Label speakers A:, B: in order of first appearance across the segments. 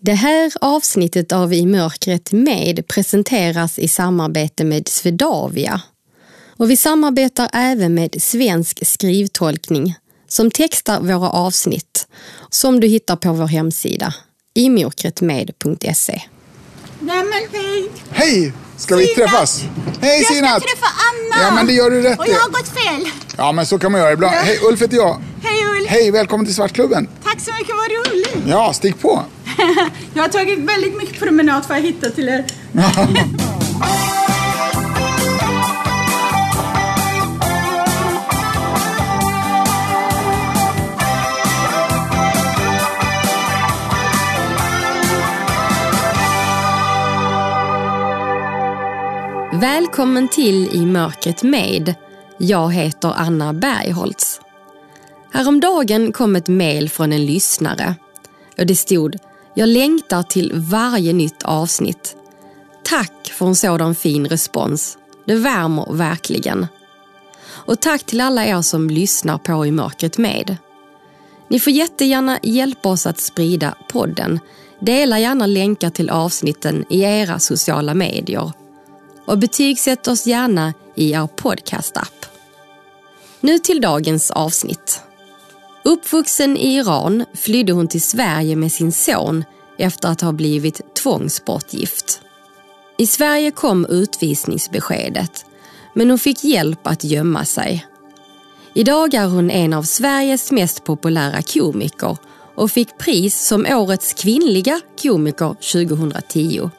A: Det här avsnittet av I mörkret med presenteras i samarbete med Svedavia. Och vi samarbetar även med Svensk skrivtolkning som textar våra avsnitt som du hittar på vår hemsida imörkretmed.se.
B: Nej men hej!
C: Hej! Ska vi
B: Sinat!
C: träffas? Hej
B: Jag ska
C: Sinat!
B: träffa Anna!
C: Ja men det gör du rätt
B: Och jag har gått fel.
C: Ja men så kan man göra ibland.
B: Ja.
C: Hej Ulf heter jag.
B: Hej Ulf!
C: Hej, välkommen till Svartklubben.
B: Tack så mycket, vad roligt.
C: Ja, stig på.
B: Jag har tagit väldigt mycket promenad för att hitta till er.
A: Välkommen till I mörkret med. Jag heter Anna Bergholtz. Häromdagen kom ett mejl från en lyssnare och det stod jag längtar till varje nytt avsnitt. Tack för en sådan fin respons. Det värmer verkligen. Och tack till alla er som lyssnar på I mörkret med. Ni får jättegärna hjälpa oss att sprida podden. Dela gärna länkar till avsnitten i era sociala medier och betygsätt oss gärna i er podcastapp. Nu till dagens avsnitt. Uppvuxen i Iran flydde hon till Sverige med sin son efter att ha blivit tvångsbortgift. I Sverige kom utvisningsbeskedet, men hon fick hjälp att gömma sig. Idag är hon en av Sveriges mest populära komiker och fick pris som Årets kvinnliga komiker 2010.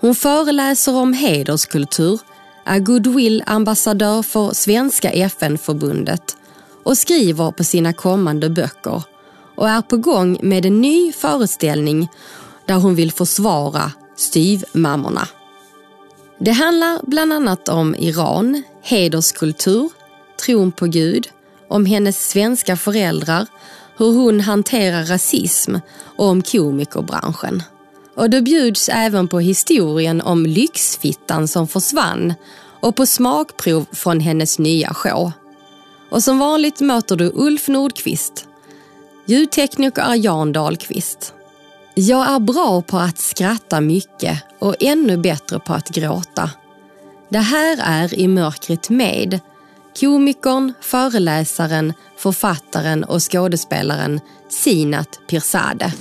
A: Hon föreläser om hederskultur, är goodwill-ambassadör för Svenska FN-förbundet och skriver på sina kommande böcker och är på gång med en ny föreställning där hon vill försvara styvmammorna. Det handlar bland annat om Iran, hederskultur, tron på Gud, om hennes svenska föräldrar, hur hon hanterar rasism och om komikerbranschen. Och det bjuds även på historien om lyxfittan som försvann och på smakprov från hennes nya show. Och som vanligt möter du Ulf Nordqvist. Ljudtekniker är Jan Dahlqvist. Jag är bra på att skratta mycket och ännu bättre på att gråta. Det här är I mörkret med komikern, föreläsaren, författaren och skådespelaren Sinat Pirzadeh.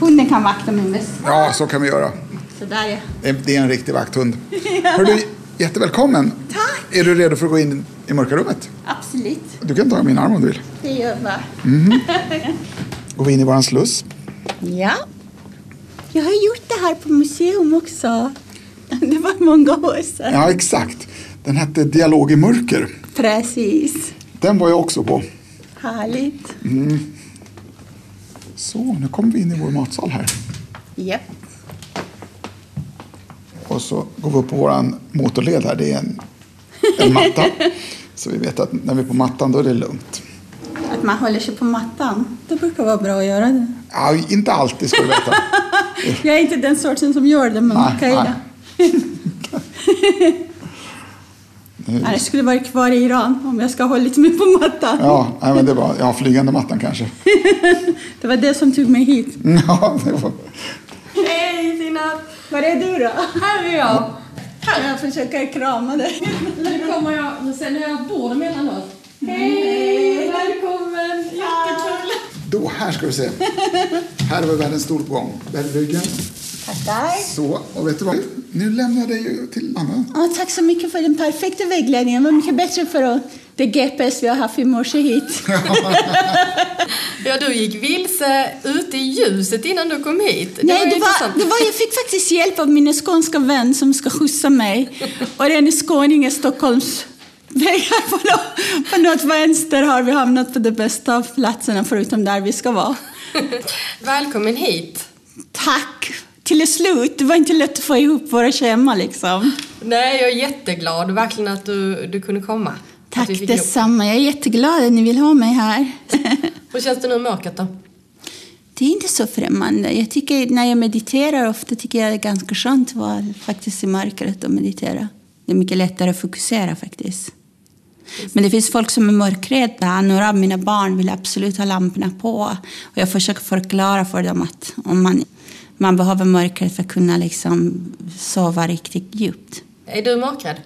B: Hunden kan vakta min väska.
C: Ja, så kan vi göra.
B: Sådär ja.
C: Det är- en riktig vakthund. Hör du, jättevälkommen.
B: Tack.
C: Är du redo för att gå in i mörka rummet?
B: Absolut.
C: Du kan ta min arm om du vill.
B: Det gör jag.
C: Går vi in i våran sluss.
B: Ja. Jag har gjort det här på museum också. Det var många år sedan.
C: Ja, exakt. Den hette Dialog i mörker.
B: Precis.
C: Den var jag också på.
B: Härligt.
C: Så, nu kommer vi in i vår matsal här.
B: Japp.
C: Och så går vi upp på våran motorled här. Det är en, en matta. Så vi vet att när vi är på mattan då är det lugnt.
B: Att man håller sig på mattan. Det brukar vara bra att göra det.
C: Ja, inte alltid ska du veta.
B: Jag är inte den sorten som gör det, men då. Nej, Jag skulle varit kvar i Iran om jag ska ha hållit mig på mattan.
C: Ja, nej, men det var ja, flygande mattan kanske.
B: Det var det som tog mig hit.
C: Ja, det var,
A: Hej Sinat!
B: Var är du då?
A: Här är jag.
B: Jag försöker krama dig.
A: Nu kommer jag, nu sen har jag ett bord emellan oss. Hej! Välkommen! Jättekul!
C: då, här ska vi se. Här har vi världens stol på gång. Välj ryggen.
B: Tackar.
C: Så, och vet du vad? Nu lämnar jag dig till Anna.
B: Ja, tack så mycket för den perfekta vägledningen. Det var mycket bättre för att det GPS vi har haft i morse hit.
A: Ja, du gick vilse ute i ljuset innan du kom hit.
B: Nej,
A: ju
B: det var, det var, jag fick faktiskt hjälp av min skånska vän som ska skjutsa mig. Och det är en skåning i Stockholms vägar på, nå- på något vänster har vi hamnat på de bästa av platserna förutom där vi ska vara.
A: Välkommen hit.
B: Tack! Till slut. Det var inte lätt att få ihop våra schema liksom.
A: Nej, jag är jätteglad verkligen att du, du kunde komma.
B: Tack detsamma. Jag är jätteglad att ni vill ha mig här.
A: Hur känns det nu i mörkret då?
B: Det är inte så främmande. Jag tycker, när jag mediterar ofta tycker jag det är ganska skönt att vara faktiskt i mörkret och meditera. Det är mycket lättare att fokusera faktiskt. Men det finns folk som är mörkrädda. Några av mina barn vill absolut ha lamporna på. Och jag försöker förklara för dem att om man man behöver mörkret för att kunna liksom sova riktigt djupt.
D: Är du mörkrädd?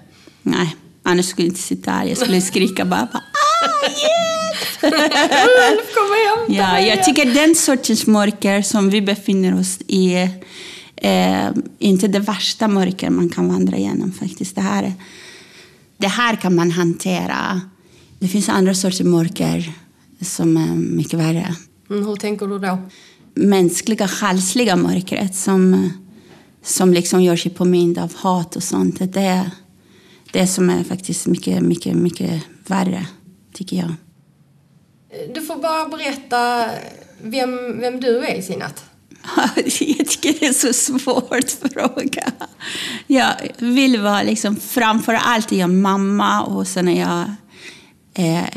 B: Nej, annars skulle jag inte sitta här. Jag skulle skrika bara. bara ah,
D: Ulf, kom och hämta
B: Ja,
D: mig
B: jag
D: igen."
B: tycker den sortens mörker som vi befinner oss i är eh, inte det värsta mörker man kan vandra igenom faktiskt. Det här, det här kan man hantera. Det finns andra sorters mörker som är mycket värre.
D: Mm, hur tänker du då?
B: Mänskliga, själsliga mörkret som, som liksom gör sig påmind av hat och sånt. Det det som är faktiskt mycket, mycket, mycket värre, tycker jag.
D: Du får bara berätta vem, vem du är, Sinat.
B: Jag tycker det är så svårt fråga. Jag vill vara liksom, framför allt är jag mamma och sen är jag eh,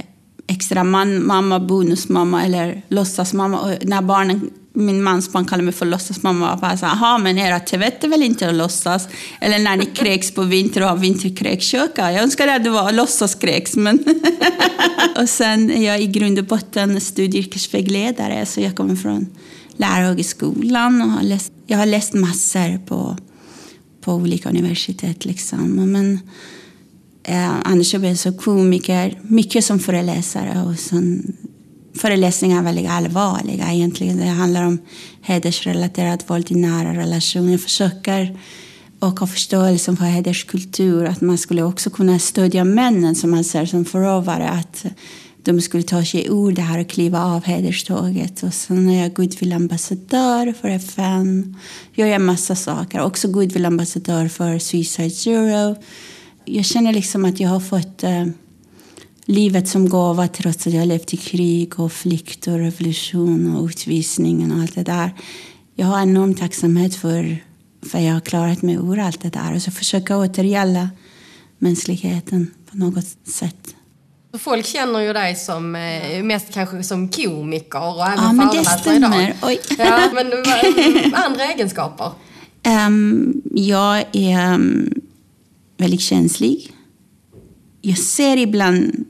B: extra man, mamma, bonusmamma eller låtsasmamma. Och när barnen, min mans barn kallar mig för låtsasmamma, och bara så jaha, men era tvätt är väl inte att låtsas? Eller när ni kräks på vinter och har vinterkräksköka. Jag önskar att det var låtsaskräks, men... och sen är jag i grund och botten studieyrkesvägledare, så jag kommer från Lärarhögskolan och har läst, jag har läst massor på, på olika universitet. Liksom. Men, eh, annars jobbar jag som komiker, mycket som föreläsare. Och sen, föreläsningar är väldigt allvarliga egentligen. Det handlar om hedersrelaterat våld i nära relationer. Jag försöker och ha förståelse för hederskultur. Att man skulle också kunna stödja männen som man ser som förövare. Att de skulle ta sig ur det här och kliva av hederståget. Och sen är jag goodwill-ambassadör för FN. Jag gör en massa saker. Också goodwill-ambassadör för Suicide Zero. Jag känner liksom att jag har fått eh, livet som gåva trots att jag levt i krig och flykt och revolution och utvisningen och allt det där. Jag har enorm tacksamhet för för jag har klarat mig ur allt det där. Och så försöka återgälda mänskligheten på något sätt.
D: Folk känner ju dig som, eh, mest kanske som komiker och även
B: Ja, men det
D: idag.
B: stämmer. Oj.
D: Ja, men andra egenskaper?
B: Ehm, jag är um, väldigt känslig. Jag ser ibland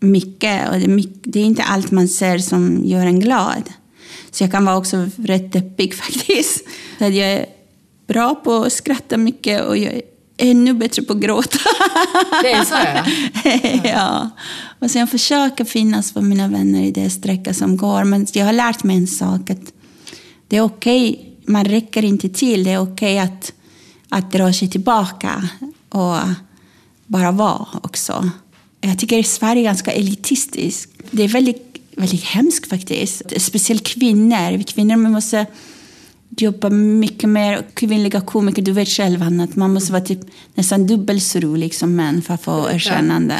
B: mycket och det är, inte allt man ser som gör en glad. Så jag kan vara också rätt deppig faktiskt. Så jag är bra på att skratta mycket och jag är ännu bättre på att gråta.
D: Det är så ja.
B: ja. Och sen försöka finnas för mina vänner i det sträcka som går. Men jag har lärt mig en sak. Att det är okej, man räcker inte till. Det är okej att, att dra sig tillbaka och bara vara också. Jag tycker Sverige är ganska elitistiskt. Det är väldigt, väldigt hemskt faktiskt. Speciellt kvinnor. Kvinnor måste jobba mycket mer. Kvinnliga komiker, du vet själv Hanna, att man måste vara typ nästan dubbelt så rolig som män för att få erkännande.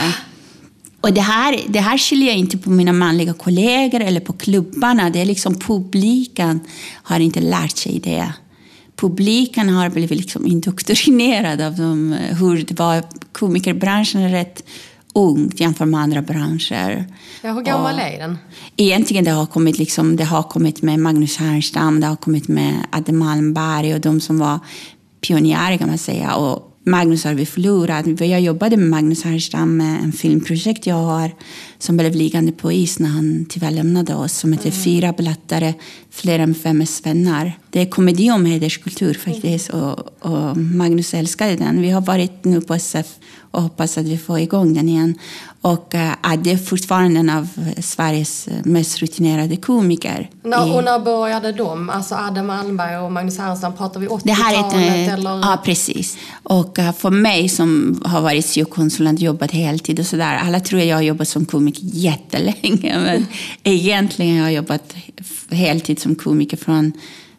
B: Och det här, det här skiljer jag inte på mina manliga kollegor eller på klubbarna. Det är liksom publiken har inte lärt sig det. Publiken har blivit liksom indoktrinerad av dem, hur det var. Komikerbranschen är rätt ung jämfört med andra branscher.
D: ja hur gammal
B: Och-
D: är den?
B: Egentligen det har kommit liksom, det har kommit med Magnus Härenstam, det har kommit med Adde Malmberg och de som var pionjärer kan man säga. Och Magnus har vi förlorat. Jag jobbade med Magnus Härenstam med en filmprojekt jag har som blev liggande på is när han tyvärr lämnade oss som heter Fyra blattare, fler än fem svennar. Det är komedi om hederskultur faktiskt och, och Magnus älskade den. Vi har varit nu på SF och hoppas att vi får igång den igen. Och äh, Adde är fortfarande en av Sveriges mest rutinerade komiker.
D: När, och när började de? Alltså Adam Malmberg och Magnus Härenstam, pratar vi 80-talet
B: Det här är ett, eh,
D: eller?
B: Ja, precis. Och eh, för mig som har varit syokonsulent, jobbat heltid och sådär. Alla tror att jag har jobbat som komiker jättelänge. Men egentligen har jag jobbat heltid som komiker från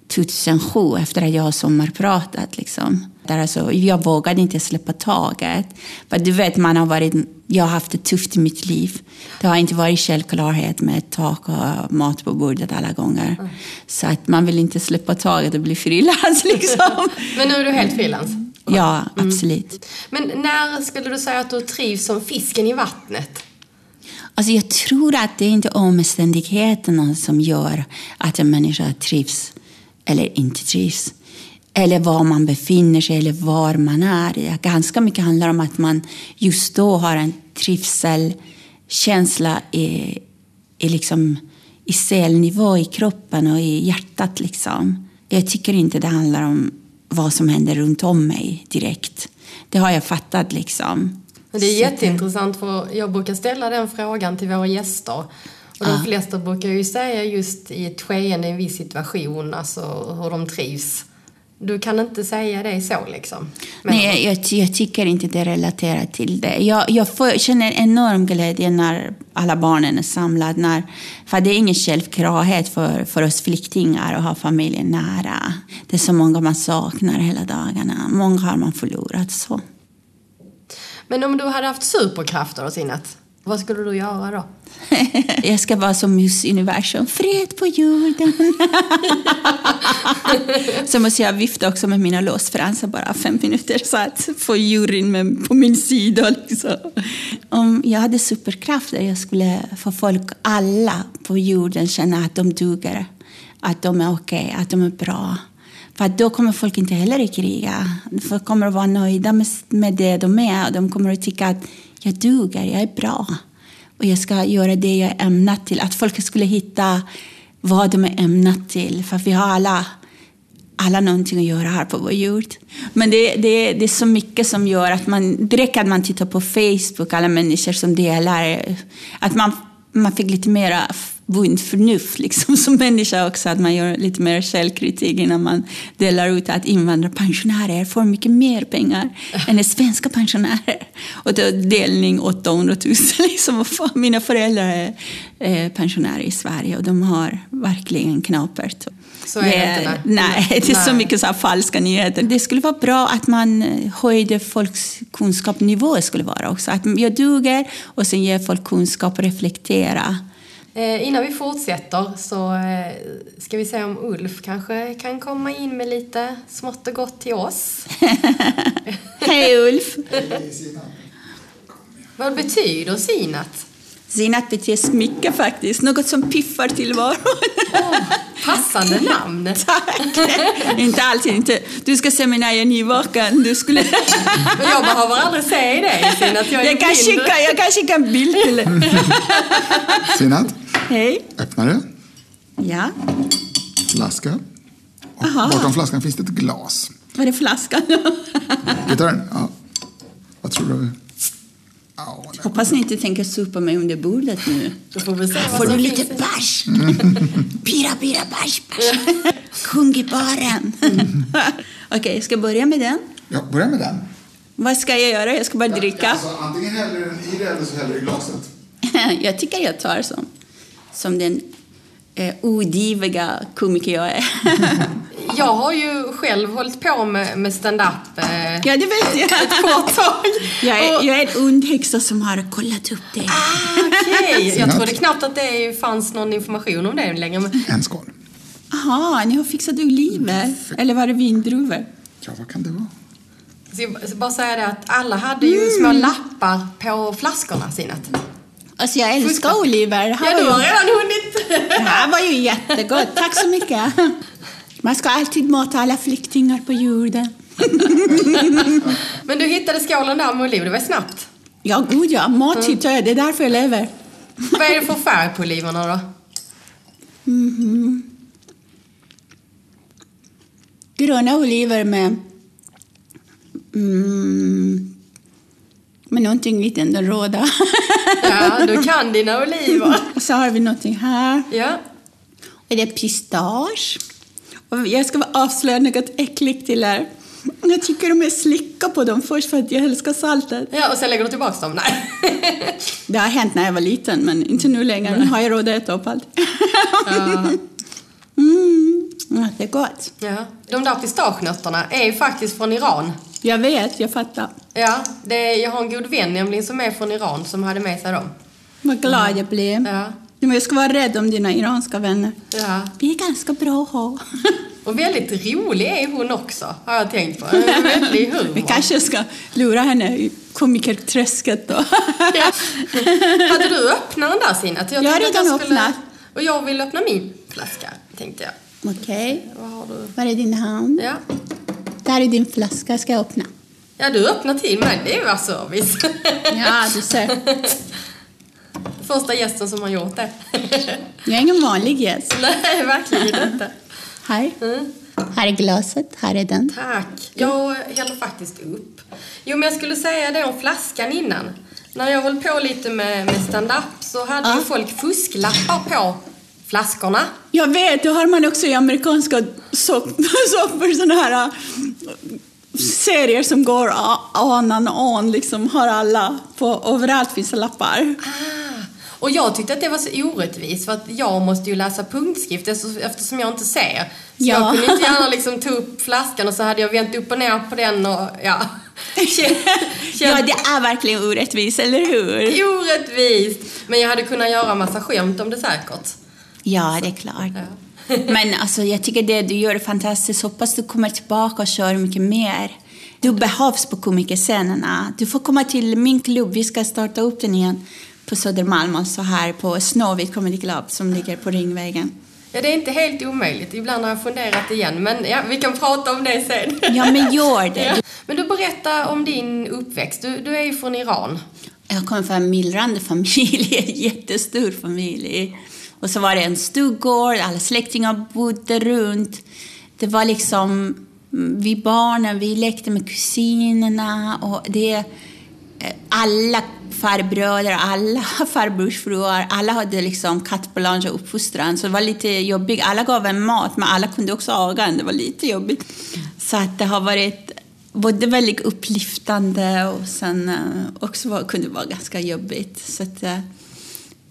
B: 2007 efter att jag har sommarpratat. Liksom. Där alltså, jag vågade inte släppa taget. För du vet, man har varit, jag har haft det tufft i mitt liv. Det har inte varit självklarhet med tak och mat på bordet alla gånger. Så att man vill inte släppa taget och bli frilans liksom.
D: Men nu är du helt frilans?
B: Ja, absolut.
D: Men när skulle du säga att du trivs som fisken i vattnet?
B: Alltså jag tror att det är inte omständigheterna som gör att en människa trivs eller inte trivs. Eller var man befinner sig eller var man är. Ganska mycket handlar om att man just då har en trivselkänsla i, i, liksom, i cellnivå i kroppen och i hjärtat. Liksom. jag tycker inte det handlar om vad som händer runt om mig direkt. Det har jag fattat liksom.
D: Det är jätteintressant för jag brukar ställa den frågan till våra gäster. Och de flesta brukar ju säga just i ett skeende, i en viss situation, alltså hur de trivs. Du kan inte säga det så liksom? Men
B: Nej, jag, jag tycker inte det är relaterat till det. Jag, jag får, känner enorm glädje när alla barnen är samlade. När, för det är ingen självklarhet för, för oss flyktingar att ha familjen nära. Det är så många man saknar hela dagarna. Många har man förlorat. så.
D: Men om du hade haft superkrafter och sinnet, vad skulle du göra då?
B: jag ska vara som Miss Universum, fred på jorden. så måste jag vifta också med mina låsfransar bara fem minuter så att få juryn på min sida. Liksom. Om jag hade superkrafter jag skulle få folk, alla på jorden, känna att de duger. Att de är okej, okay, att de är bra. För då kommer folk inte heller kriga. Folk kommer att vara nöjda med, med det de är. De kommer att tycka att jag duger, jag är bra. Och jag ska göra det jag är ämnad till. Att folk skulle hitta vad de är ämnat till. För vi har alla, alla någonting att göra här på vår jord. Men det, det, det är så mycket som gör att man, direkt att man tittar på Facebook, alla människor som delar, att man, man fick lite mera bondförnuft liksom, som människa också, att man gör lite mer källkritik innan man delar ut att invandrarpensionärer får mycket mer pengar än svenska pensionärer. Och då delning 800 000. Liksom. Mina föräldrar är pensionärer i Sverige och de har verkligen knapert.
D: Så är det inte där.
B: Nej, det är nej. så mycket så falska nyheter. Det skulle vara bra att man höjde folks kunskapsnivå. Skulle vara också. Att jag duger och sen ger folk kunskap och reflektera.
D: Eh, innan vi fortsätter så eh, ska vi se om Ulf kanske kan komma in med lite smått och gott till oss.
B: Hej Ulf!
D: Vad betyder sinat?
B: Sinat betyder smycke faktiskt, något som piffar tillvaron.
D: Oh, passande namn!
B: Tack! inte alls, inte. Du ska se mig när jag är nyvaken. Du skulle...
D: Jag behöver aldrig se dig, Sinat. Jag,
B: jag, kan skicka, jag kan skicka en bild till dig.
C: Sinat?
B: Hej.
C: Öppnar du.
B: Ja.
C: Flaska. Och bortom flaskan finns det ett glas.
B: Var är flaskan?
C: Vi tar den. Ja. Vad tror du?
B: Oh, Hoppas ni inte tänker supa mig under bordet nu.
D: Då får vi se
B: Får du lite bärs? Pira, pira, bärs, bärs. Kung i baren. Okej, okay, jag ska börja med den.
C: Ja, börja med den.
B: Vad ska jag göra? Jag ska bara dricka.
C: Alltså, antingen häller du den i det eller så häller du i glaset.
B: jag tycker jag tar som som den eh, odiviga komiker jag är.
D: jag har ju själv hållit på med, med stand-up eh,
B: ja, det vet jag.
D: ett kort tag.
B: Jag är, och, jag är en ond häxa som har kollat upp det.
D: Ah, okay. Jag trodde knappt att det fanns någon information om det längre. Men...
C: En skål.
B: Jaha, ni har fixat oliver? Eller var det vindruvor?
C: Ja, vad kan det vara?
D: Så jag bara säga det att alla hade ju mm. små lappar på flaskorna sina.
B: Alltså jag älskar oliver.
D: Ja, du har redan hunnit.
B: Det här var ju jättegott. Tack så mycket. Man ska alltid mata alla flyktingar på jorden.
D: Men du hittade skålen där med oliver, det var snabbt.
B: Ja, gud ja. Mat hittar jag, det är därför jag lever.
D: Vad är det för färg på oliverna då?
B: Mm -hmm. Gröna oliver med mm, med någonting lite den råda.
D: ja, du kan dina oliver.
B: Och så har vi någonting här.
D: Ja.
B: Och det är pistage. Och jag ska avslöja något äckligt till er. Jag tycker om att slicka på dem först för att jag älskar saltet.
D: Ja, och sen lägger du tillbaka dem? Nej.
B: det har hänt när jag var liten, men inte nu längre. Nu har jag råd att äta upp allt. ja. Mm, det är gott.
D: Ja. De där pistagenötterna är faktiskt från Iran.
B: Jag vet, jag fattar.
D: Ja, det, jag har en god vän nämligen som är från Iran som hade med sig dem.
B: Vad glad jag blev.
D: Ja.
B: Men jag ska vara rädd om dina iranska vänner.
D: Ja.
B: Vi är ganska bra att ha.
D: Och väldigt rolig är hon också, har jag tänkt på. Väldigt humor.
B: Vi kanske ska lura henne i komikerträsket då.
D: ja. Hade du öppnat den där Sinat?
B: Jag, jag har redan jag skulle... öppnat.
D: Och jag vill öppna min flaska, tänkte jag.
B: Okej. Okay.
D: Vad har du?
B: Var är din hand?
D: Ja.
B: Där är din flaska, ska jag öppna?
D: Ja, du öppnar till mig. Det är ju service.
B: Ja, du ser.
D: Första gästen som har gjort det.
B: Jag är ingen vanlig gäst.
D: Nej, verkligen inte.
B: Hej.
D: Mm.
B: Här är glaset, här är den.
D: Tack. Jag häller faktiskt upp. Jo, men jag skulle säga det om flaskan innan. När jag höll på lite med, med stand-up så hade
B: Ja.
D: folk fusklappar på flaskorna.
B: Jag vet, det har man också i amerikanska såpor, sådana här äh, serier som går on and on, liksom har alla, på, överallt finns lappar.
D: Ah. Och jag tyckte att det var så orättvist för att jag måste ju läsa punktskrift eftersom jag inte ser. Så
B: Ja.
D: jag kunde inte gärna liksom ta upp flaskan och så hade jag vänt upp och ner på den och ja.
B: Ja, det är verkligen orättvist, eller hur?
D: Orättvist! Men jag hade kunnat göra massa skämt om det säkert.
B: Ja, det är klart. Men alltså, jag tycker det du gör är fantastiskt. Hoppas du kommer tillbaka och kör mycket mer. Du behövs på komikerscenerna. Du får komma till min klubb. Vi ska starta upp den igen på Södermalm, alltså här på Snowit Comedy Club som ligger på Ringvägen.
D: Ja, det är inte helt omöjligt. Ibland har jag funderat igen, men ja, vi kan prata om det sen.
B: Ja, men gör det.
D: Ja. Men du berätta om din uppväxt. Du, du är ju från Iran.
B: Jag kommer från en myllrande familj, en jättestor familj. Och så var det en stuggård, alla släktingar bodde runt. Det var liksom, mm, vi barnen, vi lekte med kusinerna och det, eh, alla farbröder, alla farbrorsfruar, alla hade liksom kattbalans och uppfostran. Så det var lite jobbigt. Alla gav en mat, men alla kunde också aga en. Det var lite jobbigt. Så att det har varit både väldigt upplyftande och sen eh, också var, kunde vara ganska jobbigt. Så att, eh,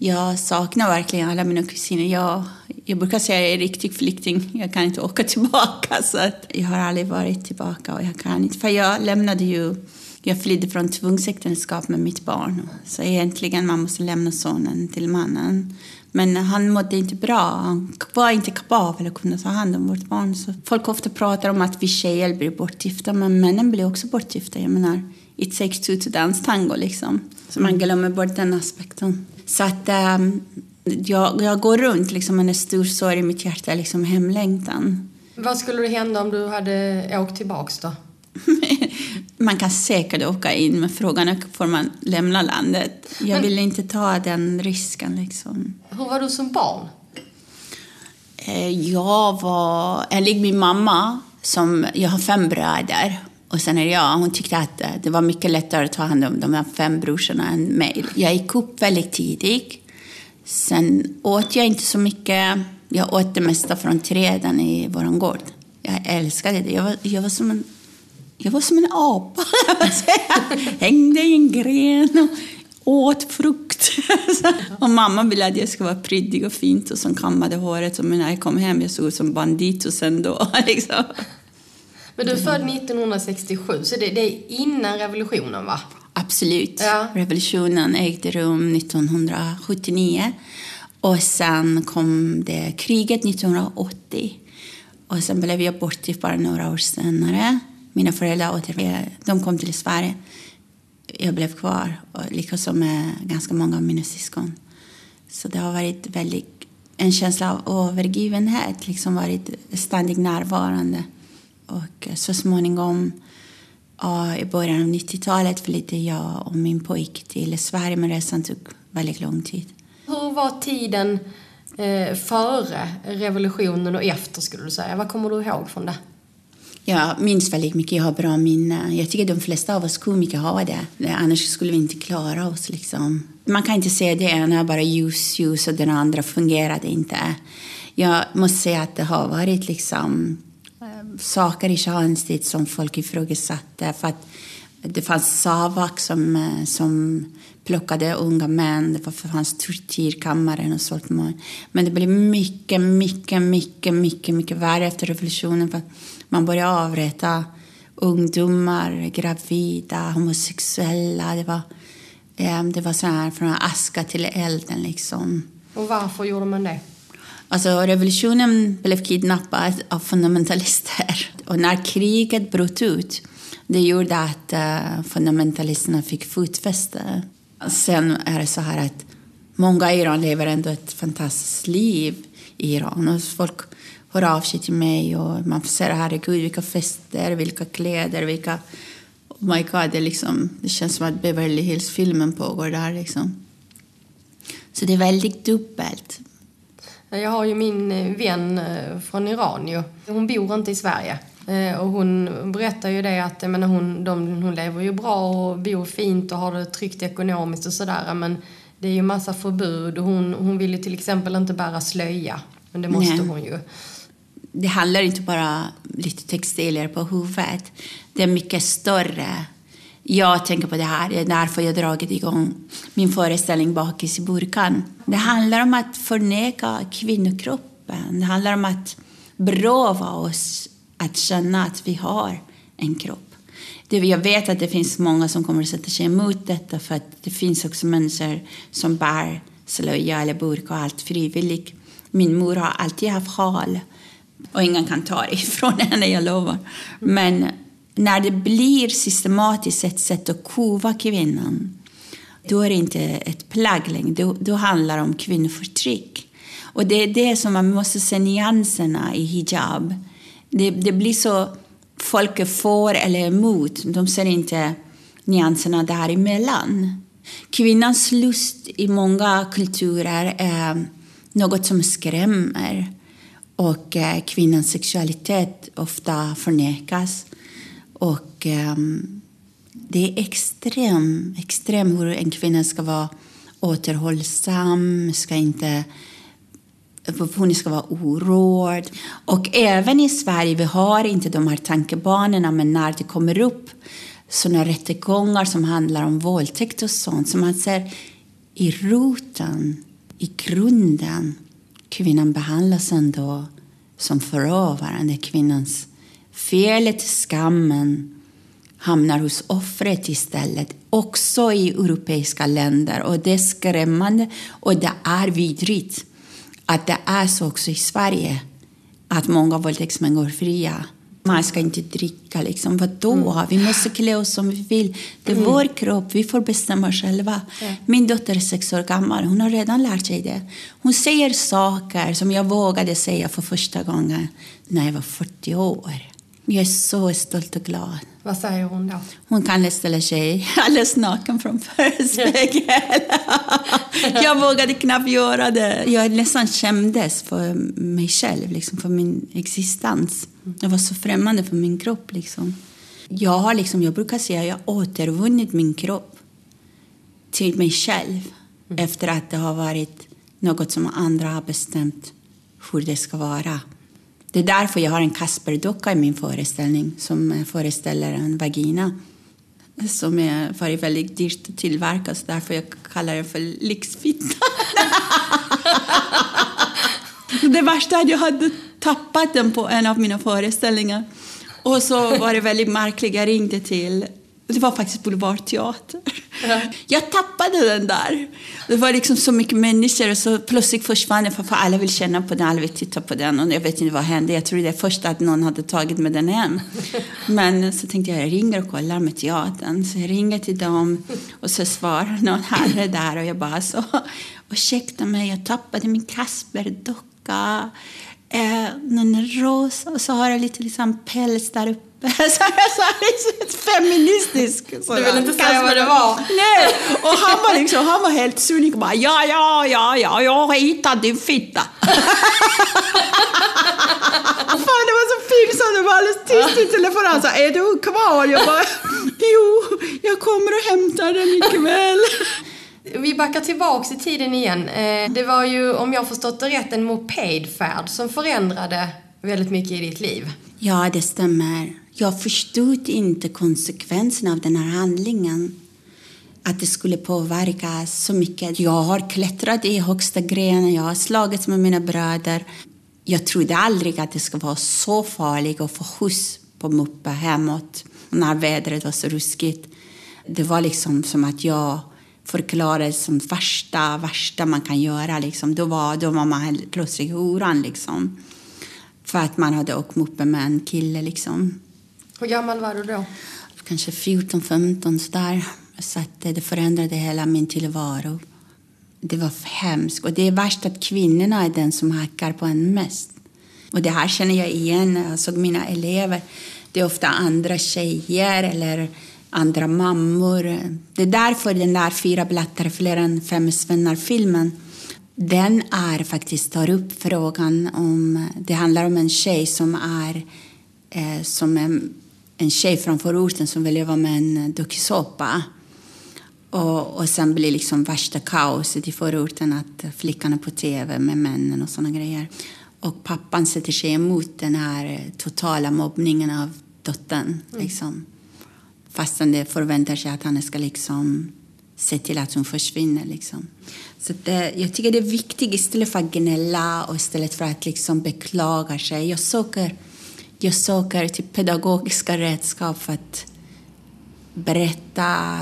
B: jag saknar verkligen alla mina kusiner. Jag, jag brukar säga att jag är riktig flykting. Jag kan inte åka tillbaka. Så jag har aldrig varit tillbaka och jag kan inte. För jag lämnade ju... Jag flydde från tvångsäktenskap med mitt barn. Så egentligen man måste lämna sonen till mannen. Men han mådde inte bra. Han var inte kapabel att kunna ta hand om vårt barn. Så folk ofta pratar om att vi tjejer blir bortgifta, men männen blir också bortgifta. Jag menar, it takes two to dance tango liksom. Så man glömmer bort den aspekten. Så att ehm, jag, jag går runt liksom med en stor sorg i mitt hjärta, liksom hemlängtan.
D: Vad skulle det hända om du hade åkt tillbaks då?
B: man kan säkert åka in, men frågan är får man lämna landet. Jag
D: Men-
B: vill inte ta den risken liksom.
D: Hur var du som barn?
B: Eh, Jag var, enligt min mamma, som, jag har fem bröder och sen är det jag, hon tyckte att eh, det var mycket lättare att ta hand om de här fem brorsorna än mig. Jag gick upp väldigt tidigt. Sen åt jag inte så mycket. Jag åt det mesta från träden i vår gård. Jag älskade det. Jag var, jag var som en jag var som en apa, säga. Hängde i en gren och åt frukt. och mamma ville att jag skulle vara prydlig och fint och som kammade håret. Och när jag kom hem jag såg ut som bandit och sen då liksom.
D: Men du är född 1967, så det, det är innan revolutionen va?
B: Absolut.
D: Ja.
B: Revolutionen ägde rum 1979 och sen kom det kriget 1980. Och sen blev jag bortgift bara några år senare. Mina föräldrar åter, de kom till Sverige. Jag blev kvar, och likaså med ganska många av mina syskon. Så det har varit väldigt, en känsla av övergivenhet, liksom varit ständigt närvarande. Och så småningom, i början av 90-talet, flyttade jag och min pojk till Sverige, men resan tog väldigt lång tid.
D: Hur var tiden eh, före revolutionen och efter skulle du säga? Vad kommer du ihåg från det?
B: Jag minns väldigt mycket, jag har bra minne. Jag tycker de flesta av oss komiker har det. Annars skulle vi inte klara oss. Liksom. Man kan inte säga det ena bara ljus, ljus och den andra fungerade inte. Jag måste säga att det har varit liksom, eh, saker i shahens tid som folk ifrågasatte. För att det fanns Savak som, eh, som plockade unga män. Det fanns tortyrkammaren och sånt. Men det blev mycket, mycket, mycket, mycket, mycket värre efter revolutionen. För att man började avrätta ungdomar, gravida, homosexuella. Det var, eh, det var så här från aska till elden liksom.
D: Och varför gjorde man det?
B: Alltså revolutionen blev kidnappad av fundamentalister. Och när kriget bröt ut, det gjorde att eh, fundamentalisterna fick fotfäste. Sen är det så här att många i Iran lever ändå ett fantastiskt liv i Iran. Och folk hör av sig till mig och man säger herregud vilka fester, vilka kläder, vilka... Oh my god, det, liksom, det känns som att Beverly Hills-filmen pågår där liksom. Så det är väldigt dubbelt.
D: Jag har ju min eh, vän eh, från Iran ju. Hon bor inte i Sverige. Eh, och hon berättar ju det att menar, hon, de, hon lever ju bra och bor fint och har det tryggt ekonomiskt och sådär. Men det är ju massa förbud och hon, hon vill ju till exempel inte bära slöja. Men det måste Nej. hon ju.
B: Det handlar inte bara lite textilier på huvudet. Det är mycket större. Jag tänker på det här, det är därför jag dragit igång min föreställning Bakis i burkan. Det handlar om att förneka kvinnokroppen. Det handlar om att beröva oss att känna att vi har en kropp. Jag vet att det finns många som kommer att sätta sig emot detta för att det finns också människor som bär slöja eller burka och allt frivilligt. Min mor har alltid haft sjal och ingen kan ta det ifrån henne, jag lovar. Men när det blir systematiskt ett sätt att kuva kvinnan då är det inte ett plagg längre, då, då handlar det om kvinnoförtryck. Och det är det som man måste se nyanserna i hijab. Det, det blir så, folk är för eller emot, de ser inte nyanserna däremellan. Kvinnans lust i många kulturer är något som skrämmer och eh, kvinnans sexualitet ofta förnekas. Och eh, det är extremt extrem hur en kvinna ska vara återhållsam, ska inte hon ska vara oroad. Och även i Sverige, vi har inte de här tankebanorna, men när det kommer upp sådana rättegångar som handlar om våldtäkt och sånt, så man ser i roten, i grunden, kvinnan behandlas ändå som förövaren. Det är kvinnans felet, skammen hamnar hos offret istället. Också i europeiska länder. Och det är skrämmande och det är vidrigt att det är så också i Sverige. Att många våldtäktsmän går fria. Man ska inte dricka. Liksom. Vadå? Mm. Vi måste klä oss som vi vill. Det är mm. vår kropp. Vi får bestämma själva. Mm. Min dotter är sex år gammal. Hon har redan lärt sig det. Hon säger saker som jag vågade säga för första gången när jag var 40 år. Jag är så stolt och glad.
D: Vad säger hon då?
B: Hon kan ställa sig alldeles naken framför spegeln. jag vågade knappt göra det. Jag nästan kändes för mig själv, liksom, för min existens. Jag var så främmande för min kropp. Liksom. Jag, har, liksom, jag brukar säga att jag har återvunnit min kropp till mig själv mm. efter att det har varit något som andra har bestämt hur det ska vara. Det är därför jag har en Kasper-docka i min föreställning som eh, föreställer en vagina som är varit väldigt dyrt tillverkad så därför jag kallar den för lyxfitta. det värsta är att jag hade tappat den på en av mina föreställningar. Och så var det väldigt märkligt. Jag ringde till det var faktiskt Boulevardteater. Ja. Jag tappade den där. Det var liksom så mycket människor och så plötsligt försvann den för alla vill känna på den, alla vill titta på den och jag vet inte vad hände. Jag trodde först att någon hade tagit med den hem. Men så tänkte jag, jag ringer och kollar med teatern. Så jag ringer till dem och så svarar någon herre där och jag bara så, ursäkta mig, jag tappade min Kasper-docka. Eh, är rosa och så har jag lite liksom päls där uppe feministisk.
D: Så du vill inte säga vad det var?
B: Nej, och han var, liksom, han var helt sunig och bara ja, ja, ja, ja, jag har hittat din fitta. Fan, det var så pinsamt, det var alldeles tyst i telefonen. Han sa, är du kvar? Jag bara, jo, jag kommer och hämtar den ikväll.
D: Vi backar tillbaks i tiden igen. Eh, det var ju, om jag förstått det rätt, en mopedfärd som förändrade väldigt mycket i ditt liv.
B: Ja, det stämmer. Jag förstod inte konsekvenserna av den här handlingen. Att det skulle påverka så mycket. Jag har klättrat i högsta grenen, jag har slagits med mina bröder. Jag trodde aldrig att det skulle vara så farligt att få skjuts på moppe hemåt när vädret var så ruskigt. Det var liksom som att jag förklarade som värsta, värsta man kan göra. Liksom. Då, var, då var man plötsligt horan. Liksom. För att man hade åkt moppe med en kille. Liksom.
D: Hur gammal var du då?
B: Kanske 14, 15 sådär. Så att det förändrade hela min tillvaro. Det var hemskt. Och det är värst att kvinnorna är den som hackar på en mest. Och det här känner jag igen när jag såg mina elever. Det är ofta andra tjejer eller andra mammor. Det är därför den där Fyra blattar fler än fem svennar-filmen Den är faktiskt tar upp frågan om... Det handlar om en tjej som är eh, som en, en tjej från förorten som vill leva med en dokusåpa. Och, och sen blir liksom värsta kaoset i förorten att flickan är på tv med männen och såna grejer. Och pappan sätter sig emot den här totala mobbningen av dottern. Mm. Liksom. Fastän det förväntar sig att han ska liksom se till att hon försvinner. Liksom. Så det, jag tycker det är viktigt istället för att gnälla och istället för att liksom beklaga sig. Jag söker, jag söker till pedagogiska redskap för att berätta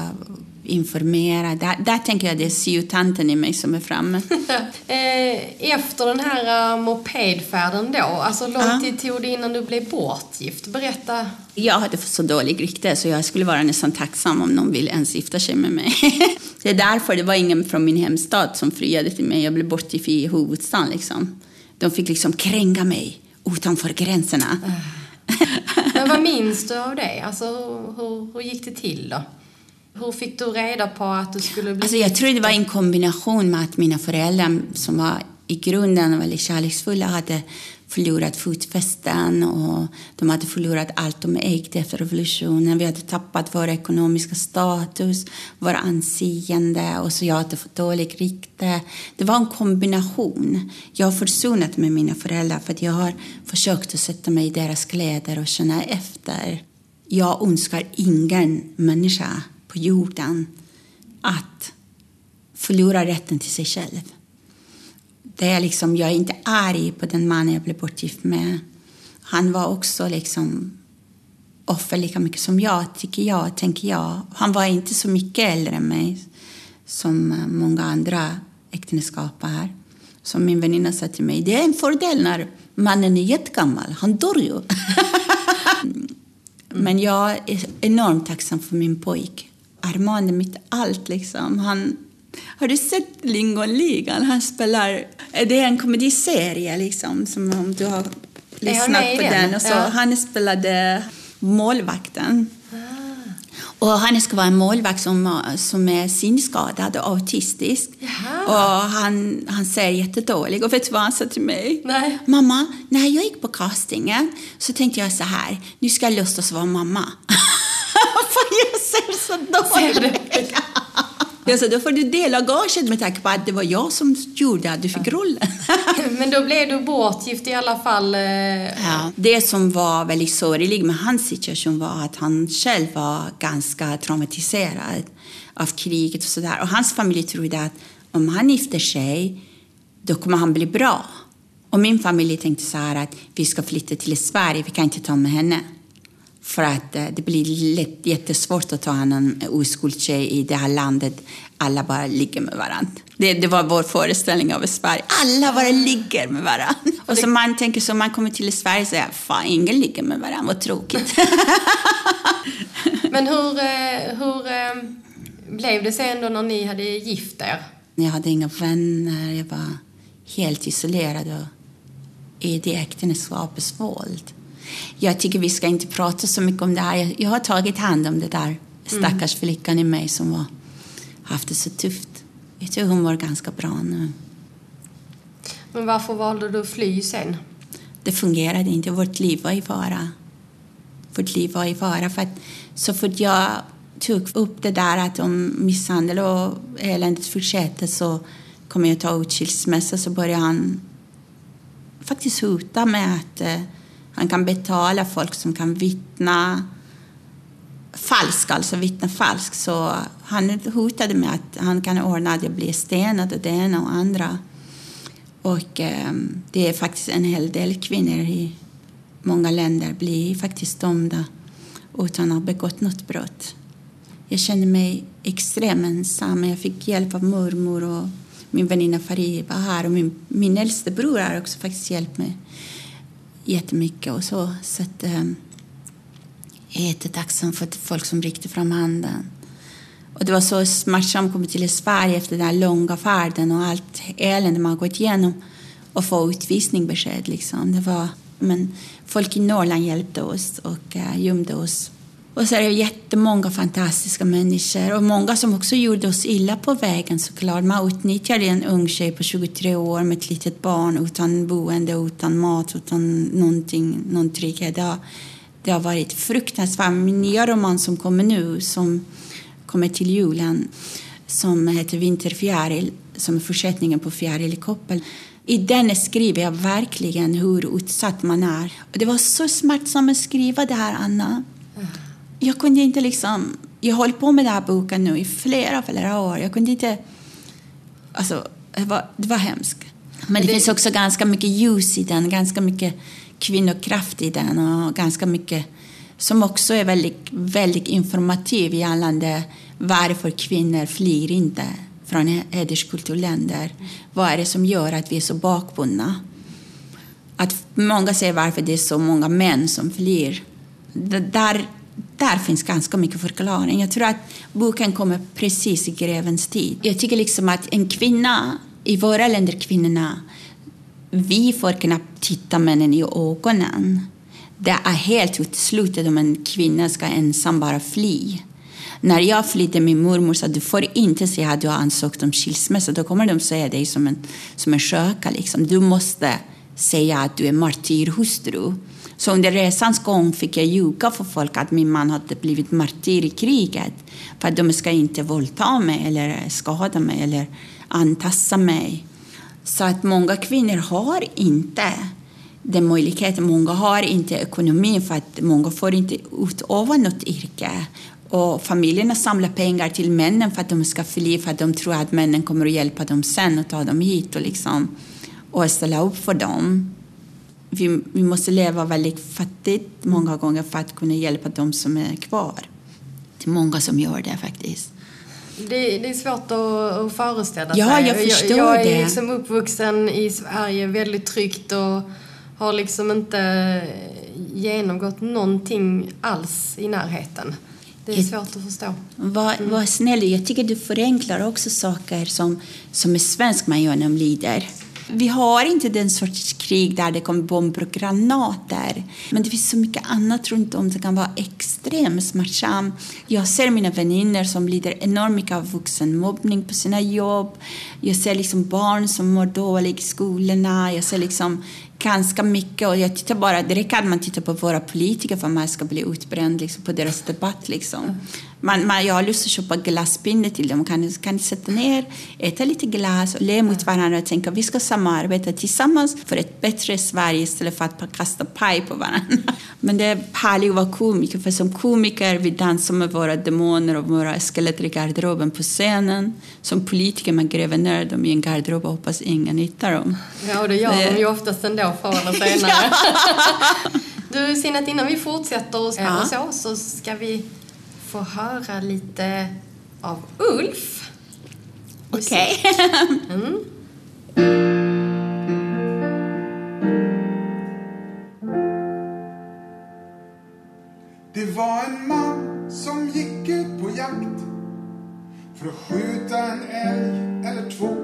B: informera. Där, där tänker jag det är syotanten i mig som är framme.
D: Eh, efter den här uh, mopedfärden då, alltså lång ja. tid tog det innan du blev bortgift? Berätta.
B: Jag hade fått så dålig rykte så jag skulle vara nästan tacksam om någon ville ens gifta sig med mig. det är därför det var ingen från min hemstad som friade till mig. Jag blev bortgift i huvudstaden liksom. De fick liksom kränga mig utanför gränserna.
D: Men vad minns du av det? Alltså, hur, hur gick det till då? Hur fick du reda på att du skulle bli
B: alltså Jag tror det var en kombination med att mina föräldrar som var i grunden väldigt kärleksfulla hade förlorat fotfästen och de hade förlorat allt de ägde efter revolutionen. Vi hade tappat vår ekonomiska status, vår anseende och så jag hade fått dåligt rykte. Det var en kombination. Jag har försonat med mina föräldrar för att jag har försökt att sätta mig i deras kläder och känna efter. Jag önskar ingen människa på jorden att förlora rätten till sig själv. Det är liksom, jag är inte arg på den mannen jag blev bortgift med. Han var också liksom offer lika mycket som jag, tycker jag, tänker jag. Han var inte så mycket äldre än mig som många andra äktenskap är. Som min väninna sa till mig, det är en fördel när mannen är jättegammal, han dör ju. Men jag är enormt tacksam för min pojk. Armand är mitt allt liksom. Han, har du sett Lingonligan? Han spelar... Det är en komediserie liksom, som om du har lyssnat på den. Och så, ja. Han spelade målvakten. Ah. Och han ska vara en målvakt som, som är synskadad och autistisk. Jaha. Och han, han ser jättedålig. Och vet du vad han sa till mig? Nej. Mamma, när jag gick på castingen så tänkte jag så här, nu ska jag låtsas vara mamma. Fan, jag ser så dålig Jag sa, då får du dela gaget med tanke på att det var jag som gjorde att du fick rollen.
D: Men då blev du bortgift i alla fall? Eh...
B: Ja, det som var väldigt sorgligt med hans situation var att han själv var ganska traumatiserad av kriget och sådär. Och hans familj trodde att om han gifter sig, då kommer han bli bra. Och min familj tänkte så här att vi ska flytta till Sverige, vi kan inte ta med henne. För att eh, det blir lätt, jättesvårt att ta hand om en oskuld tjej i det här landet. Alla bara ligger med varandra. Det, det var vår föreställning av Sverige. Alla bara ligger med varandra. Och så man tänker så man kommer till Sverige och säger fan ingen ligger med varandra, vad tråkigt.
D: Men hur, eh, hur eh, blev det sen då när ni hade gift er?
B: Jag hade inga vänner, jag var helt isolerad i det äktenskapets våld. Jag tycker vi ska inte prata så mycket om det här. Jag har tagit hand om det där stackars mm. flickan i mig som var, haft det så tufft. Jag tror hon var ganska bra nu.
D: Men varför valde du att fly sen?
B: Det fungerade inte. Vårt liv var i fara. Vårt liv var i fara. För att så fort jag tog upp det där att om misshandel och eländet fortsätter så kommer jag ta ut skilsmässa så började han faktiskt hota med att eh, han kan betala folk som kan vittna falskt, alltså vittna falskt. Så han hotade med att han kan ordna att jag blir stenad och det ena och andra. Och eh, det är faktiskt en hel del kvinnor i många länder blir faktiskt dömda utan att ha begått något brott. Jag kände mig extremt ensam. Jag fick hjälp av mormor och min väninna Fariba här och min, min äldste bror har också faktiskt hjälpt mig jättemycket och så. Så att, eh, jag är jättetacksam för folk som räckte fram handen. Och det var så smärtsamt att komma till Sverige efter den här långa färden och allt elände man gått igenom och få utvisningsbesked. Liksom. Det var, men folk i Norrland hjälpte oss och uh, gömde oss. Och så är det jättemånga fantastiska människor och många som också gjorde oss illa på vägen såklart. Man utnyttjade en ung tjej på 23 år med ett litet barn utan boende, utan mat, utan någonting, någon trygghet. Det har, det har varit fruktansvärt. Min nya roman som kommer nu, som kommer till julen, som heter Vinterfjäril, som är fortsättningen på Fjäril i koppel. I den skriver jag verkligen hur utsatt man är. Och det var så smärtsamt att skriva det här, Anna. Jag kunde inte liksom... Jag hållit på med den här boken nu i flera, flera år. Jag kunde inte... Alltså, det var, det var hemskt. Men det, det finns också ganska mycket ljus i den, ganska mycket kvinnokraft i den och ganska mycket som också är väldigt, väldigt informativ gällande varför kvinnor flyr inte från hederskulturländer. Vad är det som gör att vi är så bakbundna? Att många säger varför det är så många män som flyr. Där, där finns ganska mycket förklaring. Jag tror att boken kommer precis i grevens tid. Jag tycker liksom att en kvinna, i våra länder kvinnorna, vi får knappt titta männen i ögonen. Det är helt uteslutet om en kvinna ska ensam bara fly. När jag flydde min mormor sa du får inte säga att du har ansökt om skilsmässa. Då kommer de säga dig som en, som en sköka. Liksom. Du måste säga att du är martyrhustru. Så under resans gång fick jag ljuga för folk att min man hade blivit martyr i kriget. För att de ska inte våldta mig eller skada mig eller antassa mig. Så att många kvinnor har inte den möjligheten. Många har inte ekonomin för att många får inte utöva något yrke. Och familjerna samlar pengar till männen för att de ska fly för att de tror att männen kommer att hjälpa dem sen och ta dem hit och, liksom, och ställa upp för dem. Vi, vi måste leva väldigt fattigt många gånger för att kunna hjälpa dem som är kvar. Det är många som gör det faktiskt.
D: Det, det är svårt att, att föreställa
B: ja,
D: sig.
B: Jag, förstår
D: jag, jag
B: är
D: det. liksom uppvuxen i Sverige, väldigt tryggt och har liksom inte genomgått någonting alls i närheten. Det är svårt att förstå.
B: Var, mm. var snäll. Jag tycker du förenklar också saker som, som är svensk man genomlider. Vi har inte den sortens krig där det kommer bomber och granater. Men det finns så mycket annat runt om som kan vara extremt smärtsamt. Jag ser mina vänner som lider enormt mycket av vuxenmobbning på sina jobb. Jag ser liksom barn som mår dåligt i skolorna. Jag ser liksom ganska mycket. Och jag tittar bara, det räcker att man tittar på våra politiker för att man ska bli utbränd liksom, på deras debatt. Liksom. Man, man, jag har lust att köpa glasspinne till dem. Kan, kan sätta ner, äta lite glass och le mot varandra och tänka vi ska samarbeta tillsammans för ett bättre Sverige istället för att kasta paj på varandra. Men det är härligt att vara komiker, för som komiker vi dansar med våra demoner och våra skelett i garderoben på scenen. Som politiker man gräver ner dem i en garderob och hoppas ingen hittar dem.
D: Ja, och det gör det... de ju oftast ändå förr eller senare. du Sinet, innan vi fortsätter och, ja. så, så ska vi få höra lite av Ulf.
B: Okej. Okay. mm.
C: Det var en man som gick ut på jakt för att skjuta en älg eller två.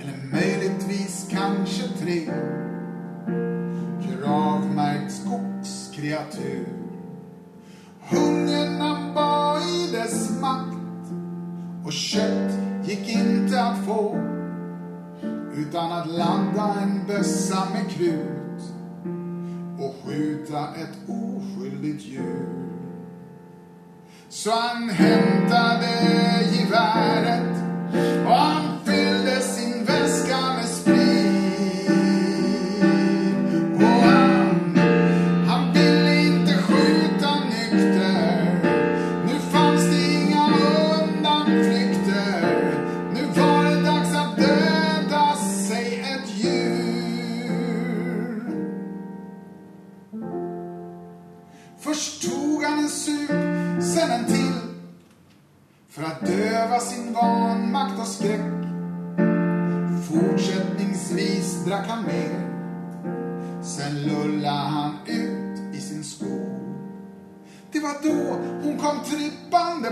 C: Eller möjligtvis kanske tre. Gravmärkt skogskreatur. Hungern han var i dess makt. Och kött gick inte att få. Utan att landa en bössa med krut. Och skjuta ett oskyldigt djur. Så han hämtade geväret. Och han fyllde sin väska med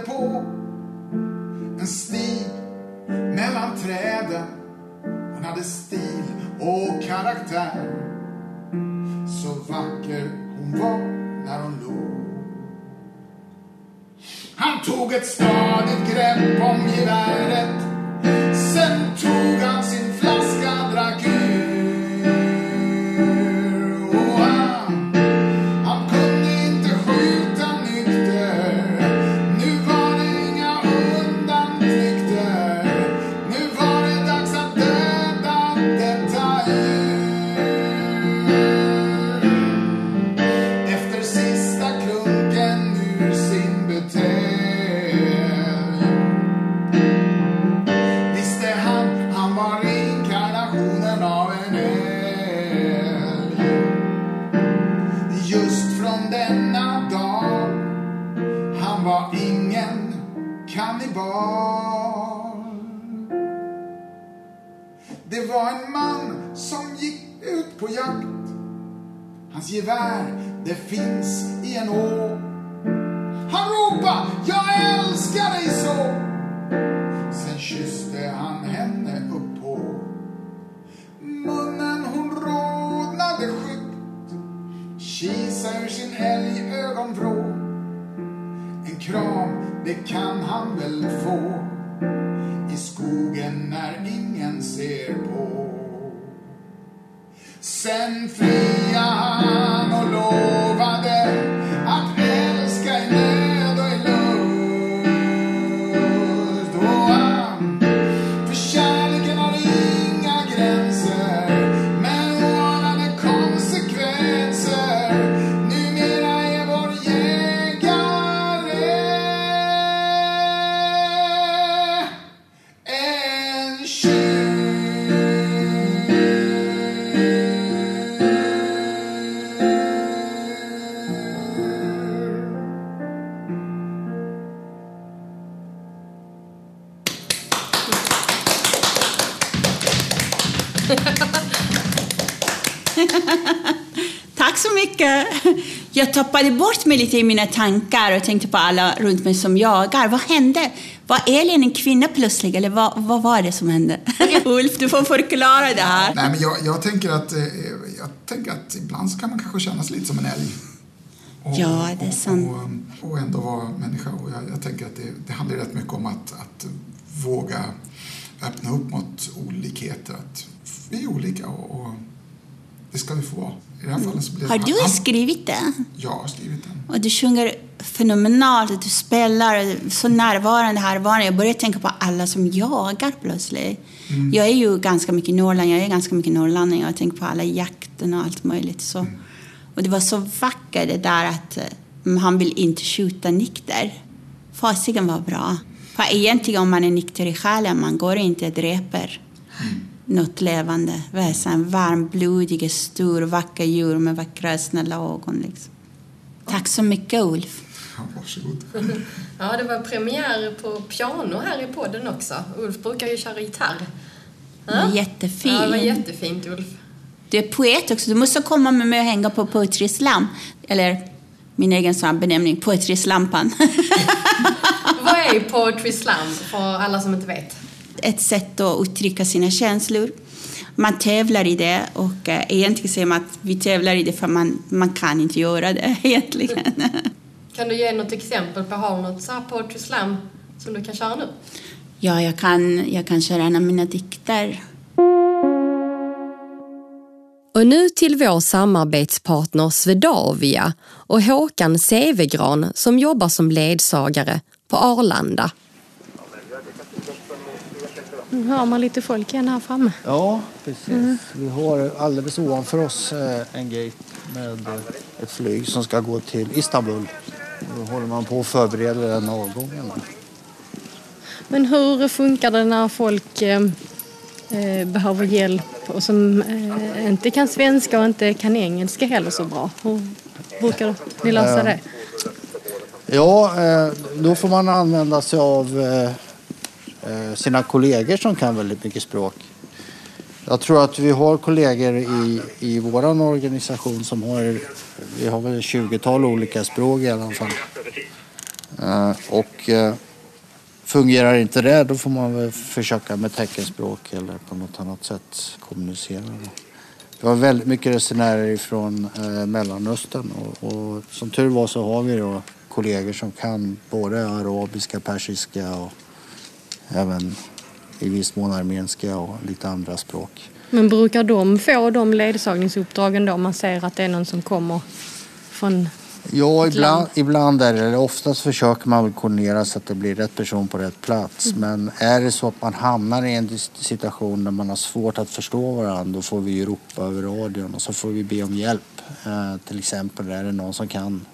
C: på en stig mellan träden. Hon hade stil och karaktär. Så vacker hon var när hon låg. Han tog ett stadigt grepp om geväret. Svärd det finns i en å. Han ropade, jag älskar dig så. Sen kysste han henne upp på munnen hon rodnade skyggt Kisa ur sin älgögonvrå En kram, det kan han väl få. I skogen när ingen ser på. Sen friade
B: tappade bort mig lite i mina tankar och tänkte på alla runt mig som jagar. Vad hände? Var Elin en kvinna plötsligt eller vad, vad var det som hände? Ulf, du får förklara det här.
C: Nej, men jag, jag, tänker att, eh, jag tänker att ibland så kan man kanske känna sig lite som en älg. Och,
B: Ja, det är sant.
C: Och, och, och ändå vara människa. Och jag, jag tänker att det, det handlar rätt mycket om att, att våga öppna upp mot olikheter. Att vi är olika och, och det ska vi få vara. I det här fallet så blev
B: Har du
C: han-
B: skrivit den?
C: Jag har skrivit den.
B: Och du sjunger fenomenalt, du spelar så närvarande här var Jag börjar tänka på alla som jagar plötsligt. Jag är ju ganska mycket i Norrland, jag är ganska mycket norrlänning. Jag tänker på alla jakten och allt möjligt. Så. Och det var så vackert det där att eh, han vill inte skjuta nykter. Fasiken var bra. För egentligen om man är nykter i själen, man går inte och dräper något levande väsen. Varmblodiga, stor, vacker djur med vackra, snälla ögon. Liksom. Tack så mycket, Ulf.
C: Ja, varsågod.
D: Ja, det var premiär på piano här i podden också. Ulf brukar ju köra gitarr.
B: Var jättefin.
D: Ja, det var jättefint, Ulf.
B: Du är poet också. Du måste komma med mig och hänga på Poetry Slam. Eller min egen sån benämning, Poetry Slampan.
D: Vad är Poetry Slam, för alla som inte vet?
B: Ett sätt att uttrycka sina känslor. Man tävlar i det och eh, egentligen säger man att vi tävlar i det för man, man kan inte göra det egentligen.
D: Kan du ge något exempel på, har du något så här Poetry Slam som du kan köra nu?
B: Ja, jag kan, jag kan köra en av mina dikter.
D: Och nu till vår samarbetspartner Swedavia och Håkan Sevegran som jobbar som ledsagare på Arlanda.
E: Nu hör man lite folk igen här framme.
F: Ja, precis. Vi har alldeles ovanför oss eh, en gate med eh, ett flyg som ska gå till Istanbul. Då håller man på att förbereda den avgången.
E: Men hur funkar det när folk eh, eh, behöver hjälp och som eh, inte kan svenska och inte kan engelska heller så bra? Hur brukar ni lösa det?
F: Ja, då får man använda sig av Eh, sina kollegor som kan väldigt mycket språk. Jag tror att vi har kollegor i, i vår organisation som har, vi har väl ett 20-tal olika språk i alla fall. Eh, och eh, fungerar inte det då får man väl försöka med teckenspråk eller på något annat sätt kommunicera. Vi har väldigt mycket resenärer från Mellanöstern och, och som tur var så har vi då kollegor som kan både arabiska, persiska och även i viss mån armeniska och lite andra språk.
E: Men brukar de få de ledsagningsuppdragen då man ser att det är någon som kommer från
F: Ja, ibland,
E: land?
F: ibland är det. Oftast försöker man koordinera så att det blir rätt person på rätt plats.
E: Mm.
F: Men är det så att man hamnar i en situation där man har svårt att förstå varandra, då får vi ju ropa över radion och så får vi be om hjälp. Eh, till exempel är det någon som kan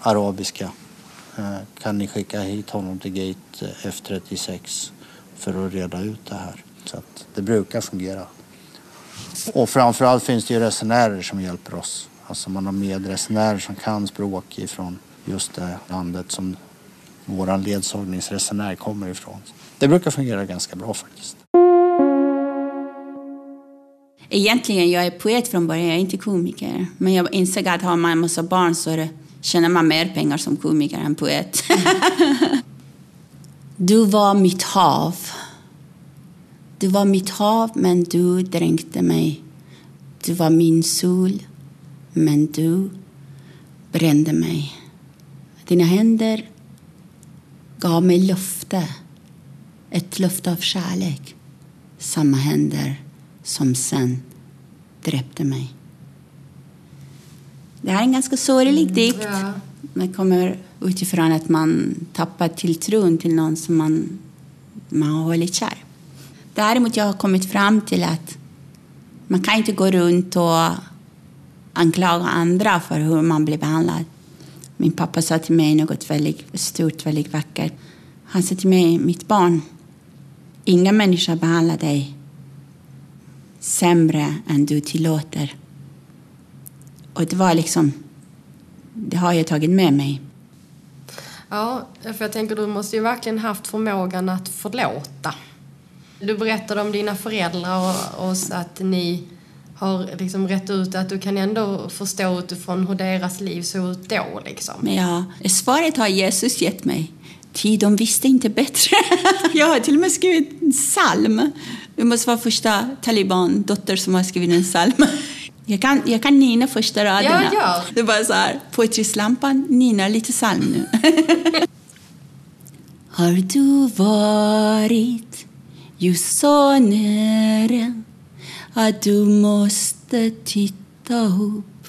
F: arabiska. Eh, kan ni skicka hit honom till gate eh, F36 för att reda ut det här? Så att det brukar fungera. Och framförallt finns det ju resenärer som hjälper oss. Alltså man har medresenärer som kan språk ifrån just det landet som vår ledsagningsresenär kommer ifrån. Det brukar fungera ganska bra faktiskt.
B: Egentligen jag är poet från början, jag är inte komiker. Men jag insåg att har man en massa barn så är det, tjänar man mer pengar som komiker än poet. du var mitt hav. Du var mitt hav, men du dränkte mig. Du var min sol, men du brände mig. Dina händer gav mig löfte. Ett löfte av kärlek. Samma händer som sen dräpte mig. Det här är en ganska sorglig dikt.
D: Ja.
B: Det kommer utifrån att man tappar tilltron till någon som man, man har hållit kär. Däremot jag har kommit fram till att man kan inte gå runt och anklaga andra för hur man blir behandlad. Min pappa sa till mig något väldigt stort, väldigt vackert. Han sa till mig, mitt barn, ingen människa behandlar dig sämre än du tillåter. Och det var liksom, det har jag tagit med mig.
D: Ja, för jag tänker du måste ju verkligen haft förmågan att förlåta. Du berättade om dina föräldrar och, och att ni har liksom rätt ut att du kan ändå förstå utifrån hur deras liv såg ut då liksom.
B: Men ja, svaret har Jesus gett mig. Ty de visste inte bättre. jag har till och med skrivit en psalm. Det måste vara första taliban-dotter som har skrivit en psalm. Jag kan, jag kan nina första raderna.
D: Ja, ja.
B: Det är bara så här, poetrislampan ninar lite psalm nu. har du varit just så nära att du måste titta upp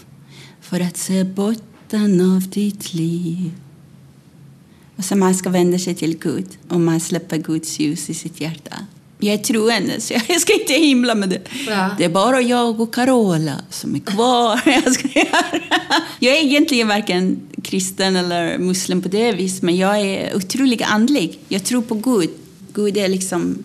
B: för att se botten av ditt liv. Och så man ska vända sig till Gud och man släpper Guds ljus i sitt hjärta. Jag är troende, så jag ska inte himla med det.
D: Ja.
B: Det är bara jag och Carola som är kvar. Jag, ska göra. jag är egentligen varken kristen eller muslim på det viset, men jag är otroligt andlig. Jag tror på Gud. Gud är liksom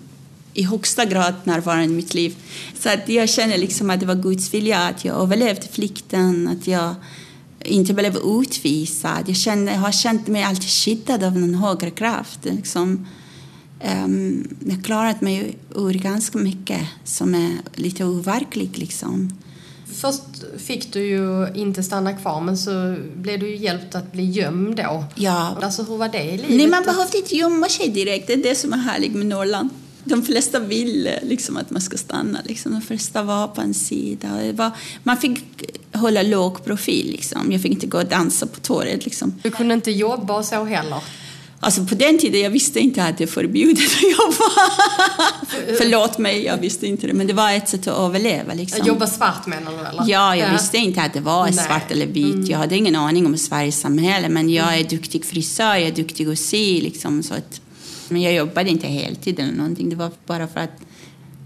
B: i högsta grad närvarande i mitt liv. Så att jag känner liksom att det var Guds vilja att jag överlevde flykten, att jag inte blev utvisad. Jag, kände, jag har känt mig alltid skyddad av någon högre kraft. Liksom, um, jag har klarat mig ur ganska mycket som är lite overkligt. Liksom.
D: Först fick du ju inte stanna kvar men så blev du hjälpt att bli gömd då.
B: Ja.
D: Alltså hur var det i livet?
B: Nej, man behövde inte gömma sig direkt. Det är det som är härligt med Norrland. De flesta vill eh, liksom, att man ska stanna. Liksom. De flesta var på en sida. Var, man fick hålla låg profil. Liksom. Jag fick inte gå och dansa på torget. Liksom.
D: Du kunde inte jobba och så heller?
B: Alltså på den tiden jag visste inte att det är förbjudet att jobba. Förlåt mig, jag visste inte det. Men det var ett sätt att överleva. Liksom.
D: Jobba svart menar du eller?
B: Ja, jag visste inte att det var
D: Nej.
B: svart eller vit. Jag hade ingen aning om Sveriges samhälle. Men jag är duktig frisör, jag är duktig att sy. Liksom, så att, men jag jobbade inte heltid eller någonting. Det var bara för att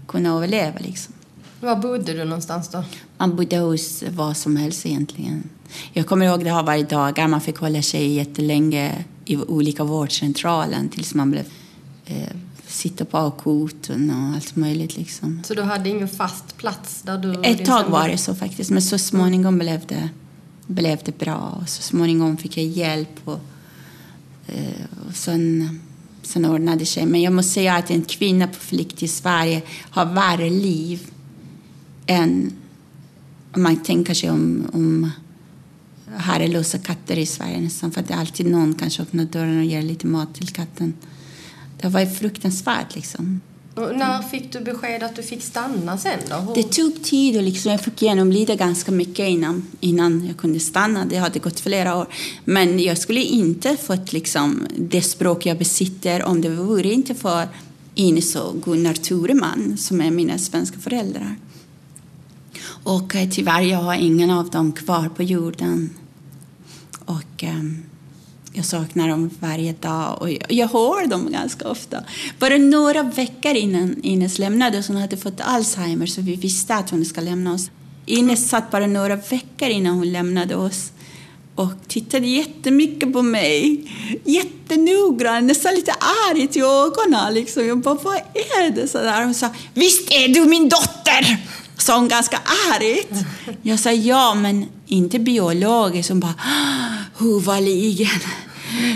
B: kunna överleva. Liksom.
D: Var bodde du någonstans då?
B: Man bodde hos vad som helst egentligen. Jag kommer ihåg det har varit dagar man fick hålla sig jättelänge i olika vårdcentralen tills man blev eh, sitta på akuten och allt möjligt. Liksom.
D: Så du hade ingen fast plats där du...
B: Ett tag
D: sambo-
B: var det så faktiskt, men så småningom blev det, blev det bra. Och så småningom fick jag hjälp och, eh, och sen, sen ordnade det sig. Men jag måste säga att en kvinna på flykt i Sverige har värre liv än om man tänker sig om, om herrelösa katter i Sverige nästan. För att det är alltid någon kanske öppnar dörren och ger lite mat till katten. Det varit fruktansvärt liksom.
D: Och när fick du besked att du fick stanna sen då? Hur-
B: Det tog tid och liksom jag fick genomlida ganska mycket innan, innan jag kunde stanna. Det hade gått flera år. Men jag skulle inte fått liksom det språk jag besitter om det vore inte för Ines och Gunnar Tureman som är mina svenska föräldrar. Och eh, tyvärr, jag har ingen av dem kvar på jorden. Och eh, jag saknar dem varje dag och jag, jag hör dem ganska ofta. Bara några veckor innan Ines lämnade, så hon hade fått Alzheimer så vi visste att hon skulle lämna oss. Ines satt bara några veckor innan hon lämnade oss och tittade jättemycket på mig. Jättenoggrant, nästan lite argt i ögonen. Liksom. Jag bara, vad är det? Så där. Hon sa, visst är du min dotter? Sa hon ganska argt. Jag sa, ja, men inte biologiskt. Hon bara, ah, huvudligen.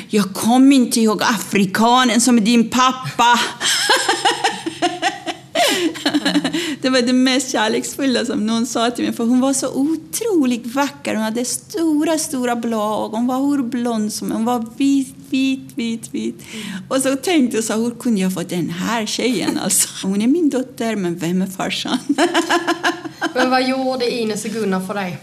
B: Jag kommer inte ihåg afrikanen som är din pappa. Det var det mest kärleksfulla som någon sa till mig, för hon var så otroligt vacker. Hon hade stora, stora blå ögon. Hon var hur blond som Hon var vit, vit, vit, vit. Och så tänkte jag så hur kunde jag få den här tjejen alltså? Hon är min dotter, men vem är farsan?
D: Men vad gjorde Ines och Gunnar för dig?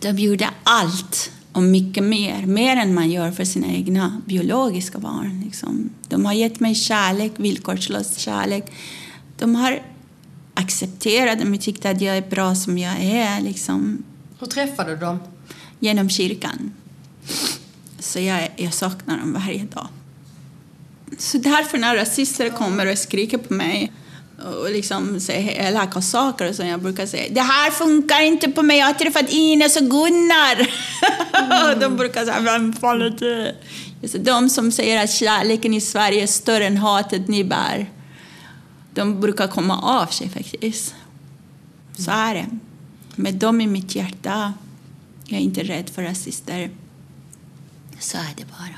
B: De gjorde allt och mycket mer. Mer än man gör för sina egna biologiska barn. Liksom. De har gett mig kärlek, villkorslös kärlek. De har accepterat mig, tyckte att jag är bra som jag är. Liksom,
D: Hur träffade du dem?
B: genom kyrkan. Så jag, jag saknar dem varje dag. Så därför när rasister kommer och skriker på mig och liksom säger elaka saker och så jag brukar säga det här funkar inte på mig, jag har träffat Ines och Gunnar. och de brukar säga, vem fan är det? De som säger att kärleken i Sverige är större än hatet ni bär, de brukar komma av sig faktiskt. Så är det. Med dem i mitt hjärta, jag är inte rädd för rasister. Så är det bara.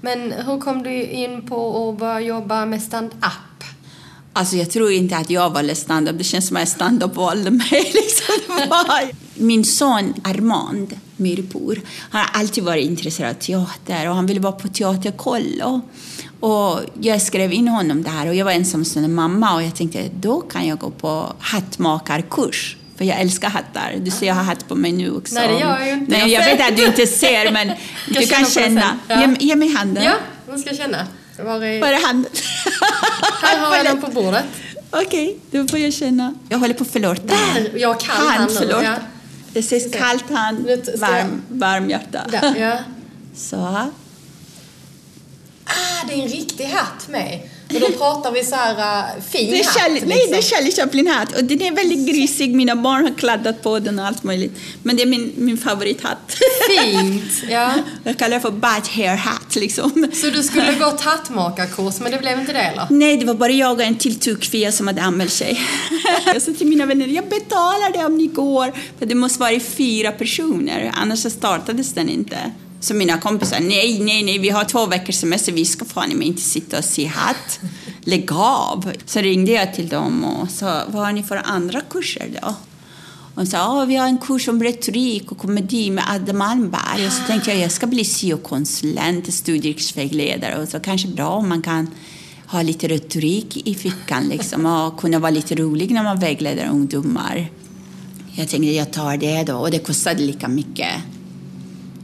D: Men hur kom du in på att börja jobba med stand-up?
B: Alltså jag tror inte att jag valde stand-up. Det känns som att stand-up valde mig. Liksom. Min son Armand Myrpor har alltid varit intresserad av teater och han ville vara på teaterkollo. Och jag skrev in honom där och jag var ensamstående mamma och jag tänkte då kan jag gå på hattmakarkurs. För jag älskar hattar. Du ser jag har hatt på mig nu också.
D: Nej, det gör jag inte.
B: Nej,
D: Jag
B: vet att du inte ser men du kan känna.
D: Ja.
B: Ge, ge mig handen.
D: Ja, vad ska jag känna? Var är...
B: Var är handen?
D: Här har jag den på bordet.
B: Okej, då får jag känna. Jag håller på att förlåta.
D: Där, jag har kall hand
B: förlåt.
D: ja.
B: Det sägs kallt hand, varm, varm hjärta.
D: Där, ja.
B: Så.
D: Ah, det är en riktig hatt med. Och då pratar vi så här uh, fin
B: Det är,
D: hatt.
B: Charlie, nej, det är
D: liksom.
B: Charlie Chaplin-hatt och den är väldigt grisig. Mina barn har kladdat på den och allt möjligt. Men det är min, min favorithatt.
D: Fint, ja.
B: Jag kallar det för bat hair hat liksom.
D: Så du skulle gått hattmakarkurs, men det blev inte det eller?
B: Nej, det var bara jag och en till tukfia som hade anmält sig. jag sa till mina vänner, jag betalar det om ni går. För det måste vara fyra personer, annars startades den inte. Så mina kompisar, nej, nej, nej, vi har två veckors semester, vi ska fan inte sitta och se hatt. Lägg av. Så ringde jag till dem och sa, vad har ni för andra kurser då? Och sa, oh, vi har en kurs om retorik och komedi med Adde Malmberg. Och så tänkte jag, jag ska bli syokonsulent, studievägledare och så kanske bra om man kan ha lite retorik i fickan liksom och kunna vara lite rolig när man vägleder ungdomar. Jag tänkte, jag tar det då och det kostade lika mycket.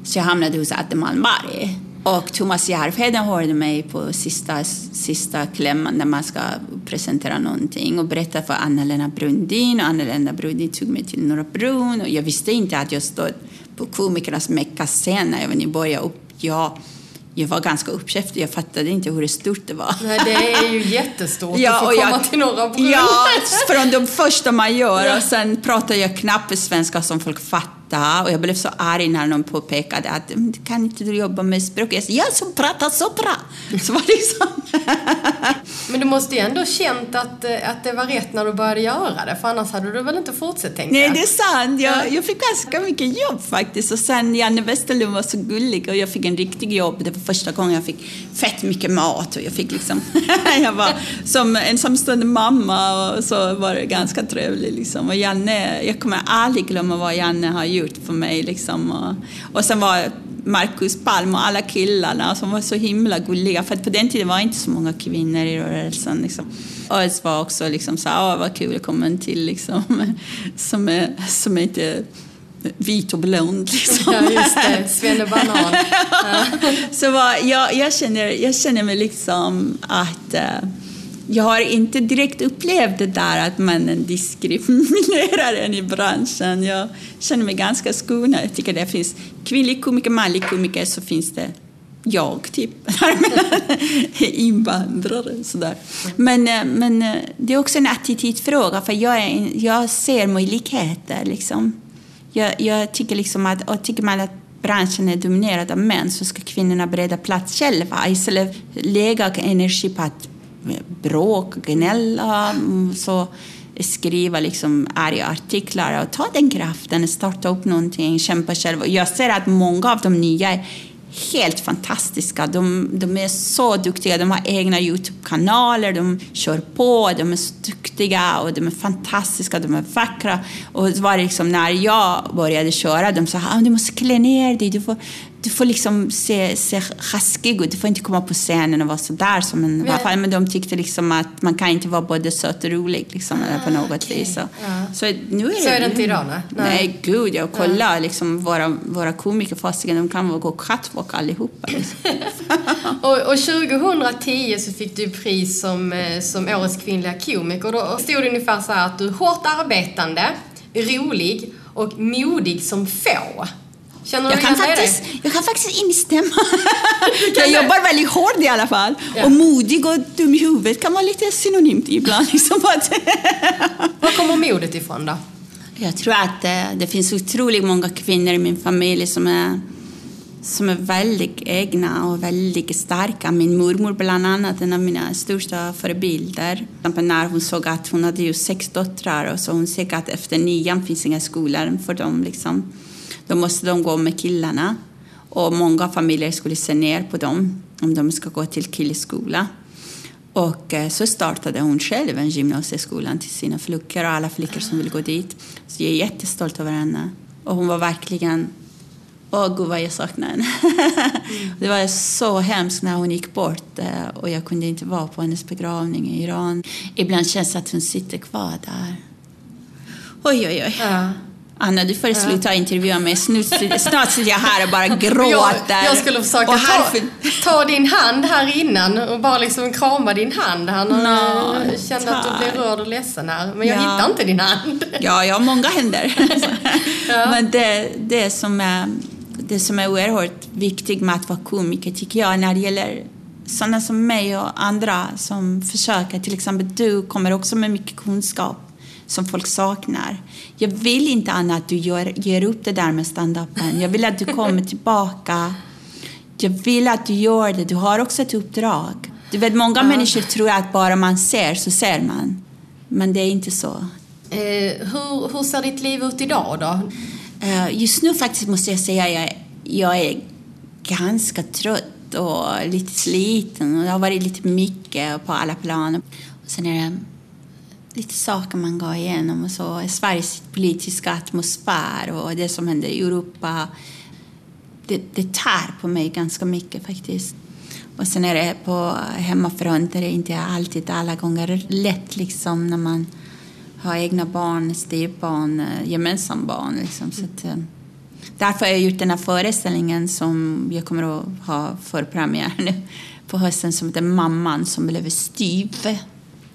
B: Så jag hamnade hos Adde Malmberg. Och Thomas Järvheden hörde mig på sista, sista klämman när man ska presentera någonting och berätta för Anna-Lena Brundin. Och Anna-Lena Brundin tog mig till Norra Brunn och jag visste inte att jag stod på komikernas Mecka-scen när jag började upp. Jag, jag var ganska uppkäftig, jag fattade inte hur stort det var.
D: Nej, det är ju jättestort att få komma till Norra Brunn.
B: Ja, från de första man gör.
D: Ja.
B: Och sen pratade jag knappt svenska som folk fattade. Och jag blev så arg när någon påpekade att "Mm, kan inte du jobba med språk? Jag sa, jag som pratar så bra. Så var det liksom...
D: Men du måste ju ändå känt att, eh, att det var rätt när du började göra det, för annars hade du väl inte fortsatt tänka?
B: Nej, det är sant.
D: Ja.
B: Jag, jag fick ganska mycket jobb faktiskt. Och sen Janne Westerlund var så gullig och jag fick en riktig jobb. Det var första gången jag fick fett mycket mat och jag fick liksom... jag var som ensamstående mamma och så var det ganska trevligt liksom. Och Janne, jag kommer aldrig glömma vad Janne har gjort för mig liksom. Och, och sen var Marcus Palm och alla killarna som var så himla gulliga. För på den tiden var det inte så många kvinnor i rörelsen. Liksom. ÖS var också liksom så här, vad kul att komma till liksom, som, är, som är inte vit och blond. Liksom.
D: Ja, just det. Svennebanan.
B: Så var, jag, jag, känner, jag känner mig liksom att uh, jag har inte direkt upplevt det där att männen diskriminerar en i branschen. Jag känner mig ganska skonad. Jag tycker det finns kvinnlig komiker, manlig komiker, så finns det jag, typ. Invandrare, sådär. Men, eh, men eh, det är också en attitydfråga, för jag, är, jag ser möjligheter. Liksom. Jag, jag tycker liksom att, och tycker man att branschen är dominerad av män så ska kvinnorna bereda plats själva istället för lägga energi på att eh, bråka, gnälla, mm, så skriva liksom arga artiklar och ta den kraften, starta upp någonting, kämpa själv. Jag ser att många av de nya är helt fantastiska. De, de är så duktiga. De har egna Youtube-kanaler, de kör på, de är så duktiga och de är fantastiska, de är vackra. Och det var liksom när jag började köra, de sa att ah, du måste klä ner dig, du får du får liksom se, se sjaskig ut, du får inte komma på scenen och vara sådär som en ja. Men de tyckte liksom att man kan inte vara både söt och rolig liksom, ah, på något okay. vis. Så, ja. så, nu är det,
D: så är det inte idag?
B: Nej, nej gud, jag kollar ja. liksom våra, våra komiker fasiken, de kan gå catwalk allihopa. Liksom.
D: och, och 2010 så fick du pris som, eh, som årets kvinnliga komiker. Då stod det ungefär så här att du är hårt arbetande, rolig och modig som få.
B: Känner jag, kan faktiskt, jag kan faktiskt instämma. jag jobbar väldigt hårt i alla fall. Ja. Och modig och dum i huvudet kan vara lite synonymt ibland. Liksom
D: Var kommer modet ifrån då?
B: Jag tror att det, eh, det finns otroligt många kvinnor i min familj som är, som är väldigt egna och väldigt starka. Min mormor bland annat, en av mina största förebilder. När hon såg att hon hade ju sex döttrar och så hon såg att efter nian finns inga skolor för dem. Liksom. Då måste de gå med killarna. Och många familjer skulle se ner på dem om de ska gå till killskola. Och eh, så startade hon själv en gymnasieskola till sina flickor och alla flickor som vill gå dit. Så jag är jättestolt över henne. Och hon var verkligen... Åh, gud vad jag saknar henne. det var så hemskt när hon gick bort eh, och jag kunde inte vara på hennes begravning i Iran. Ibland känns det att hon sitter kvar där. Oj, oj, oj. Ja. Anna, du får sluta intervjua mig. Snart sitter jag här och bara gråter.
D: Jag, jag skulle försöka ta, ta, din hand här innan och bara liksom krama din hand här när no, kände att du blev rörd och ledsen här. Men jag ja. hittar inte din hand.
B: Ja, jag har många händer. ja. Men det, det, som är, det som är oerhört viktigt med att vara komiker tycker jag när det gäller sådana som mig och andra som försöker, till exempel du kommer också med mycket kunskap som folk saknar. Jag vill inte, Anna, att du gör, ger upp det där med stand-upen. Jag vill att du kommer tillbaka. Jag vill att du gör det. Du har också ett uppdrag. Du vet, många ja. människor tror att bara man ser så ser man. Men det är inte så.
D: Eh, hur, hur ser ditt liv ut idag då?
B: Eh, just nu faktiskt måste jag säga att jag, jag är ganska trött och lite sliten. Och det har varit lite mycket på alla plan. Och sen är det lite saker man går igenom och så. Sveriges politiska atmosfär och det som händer i Europa. Det, det tär på mig ganska mycket faktiskt. Och sen är det på hemmafronten är inte alltid alla gånger lätt liksom när man har egna barn, styvbarn, eh, gemensamma barn. Liksom. Så att, eh, därför har jag gjort den här föreställningen som jag kommer att ha för premiär nu på hösten som heter Mamman som blev styv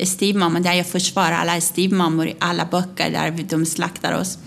B: styvmamma, där jag försvarar alla styvmammor i alla böcker där de slaktar oss.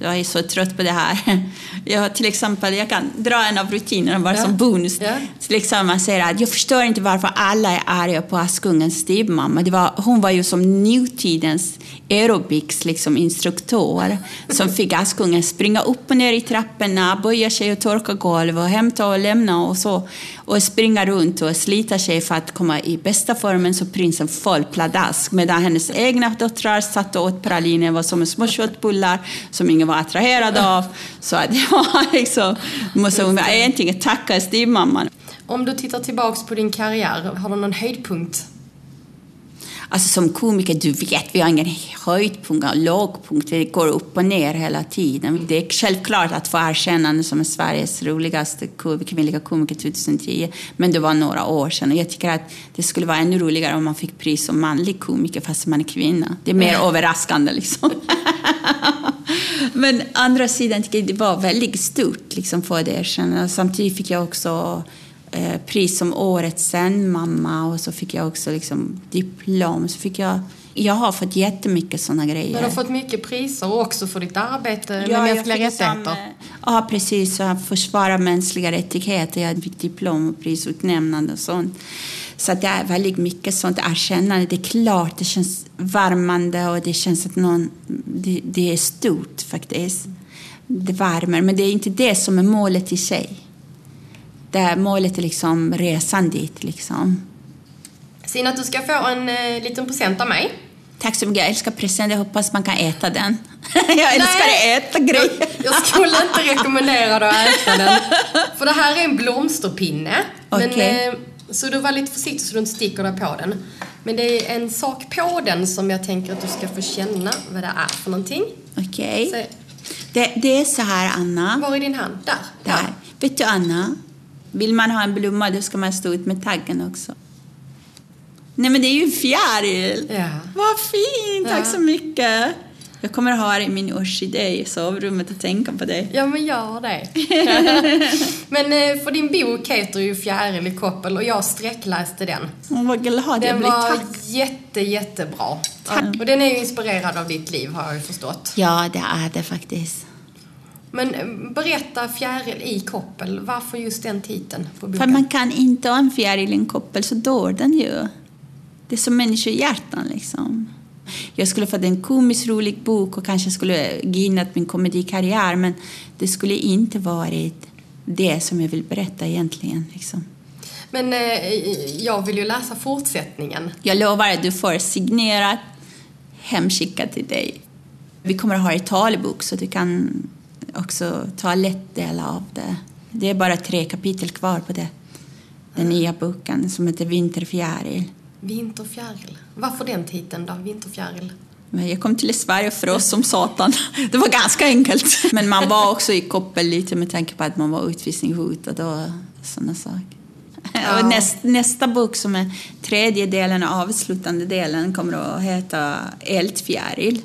B: Jag är så trött på det här. Jag, till exempel, jag kan dra en av rutinerna bara ja. som bonus. Ja. Till exempel man säger att jag förstår inte varför alla är arga på Askungens styvmamma. Det var, hon var ju som nutidens aerobics liksom, instruktör som fick Askungen springa upp och ner i trapporna, böja sig och torka golv och hämta och lämna och så. Och springa runt och slita sig för att komma i bästa formen så prinsen föll pladask medan hennes egna döttrar satt och åt praliner var som små köttbullar som ingen var attraherad av. Så det var liksom, måste hon egentligen tacka styvmamman.
D: Om du tittar tillbaks på din karriär, har du någon höjdpunkt?
B: Alltså som komiker, du vet, vi har ingen höjdpunkt och lågpunkt. Vi går upp och ner hela tiden. Det är självklart att få erkännande som Sveriges roligaste kvinnliga komiker 2010. Men det var några år sedan och jag tycker att det skulle vara ännu roligare om man fick pris som manlig komiker fast man är kvinna. Det är mer överraskande liksom. Men andra sidan tycker jag det var väldigt stort liksom, få det erkännandet. Samtidigt fick jag också pris som årets mamma och så fick jag också liksom, diplom. Så fick jag, jag har fått jättemycket sådana grejer.
D: Men du har fått mycket priser också för ditt arbete med
B: Ja,
D: mänskliga rättigheter.
B: eh, Ja, precis. Jag försvarar mänskliga rättigheter. Jag fick diplom och prisutnämnande och sånt. Så det är väldigt mycket sånt erkännande. Det är klart, det känns värmande och det känns att någon, det, det är stort faktiskt. Det värmer, men det är inte det som är målet i sig. Det är målet är liksom resan dit liksom.
D: Sina, du ska få en eh, liten present av mig.
B: Tack så mycket. Jag älskar present. Jag hoppas man kan äta den. jag älskar
D: Nej.
B: att äta grejer.
D: Jag, jag skulle inte rekommendera dig att äta den. För det här är en blomsterpinne. Men,
B: Okej.
D: eh, så du var lite försiktig så du inte sticker dig på den. Men det är en sak på den som jag tänker att du ska få känna vad det är för någonting.
B: Okej.
D: Så,
B: Det, det är så här, Anna.
D: var är din hand? Där.
B: Där. Vet du, Anna? Vill man ha en blomma då ska man stå ut med taggen också. Nej, men det är ju en fjäril.
D: Ja.
B: Vad fint! Tack
D: Ja.
B: så mycket. Jag kommer ha det i min orkidé i sovrummet och tänka på dig.
D: Ja, men gör det. men eh, för din bok heter ju Fjäril i koppel och jag sträckläste den.
B: Vad glad jag
D: Den
B: blir.
D: var
B: Tack.
D: jätte, jättebra.
B: Tack.
D: Och den är ju inspirerad av ditt liv har jag ju förstått.
B: Ja, det är det faktiskt.
D: Men eh, berätta Fjäril i koppel. Varför just den titeln?
B: För man kan inte ha en fjäril i en koppel så dör den ju. Det är som människohjärtan liksom. Jag skulle fått en komiskt rolig bok och kanske skulle gynnat min komedikarriär men det skulle inte varit det som jag vill berätta egentligen. Liksom.
D: Men eh, jag vill ju läsa fortsättningen.
B: Jag lovar att du får signerat hemskickat till dig. Vi kommer att ha ett talbok så du kan också ta lätt del av det. Det är bara tre kapitel kvar på det. Den nya boken som heter Vinterfjäril.
D: Vinterfjäril. Varför den titeln då? Vinterfjäril?
B: Jag kom till Sverige för oss som satan. Det var ganska enkelt. Men man var också i koppel lite med tanke på att man var utvisningshotad och sådana saker.
D: Ja.
B: Näst, nästa bok som är tredje delen och avslutande delen kommer att heta Eldfjäril.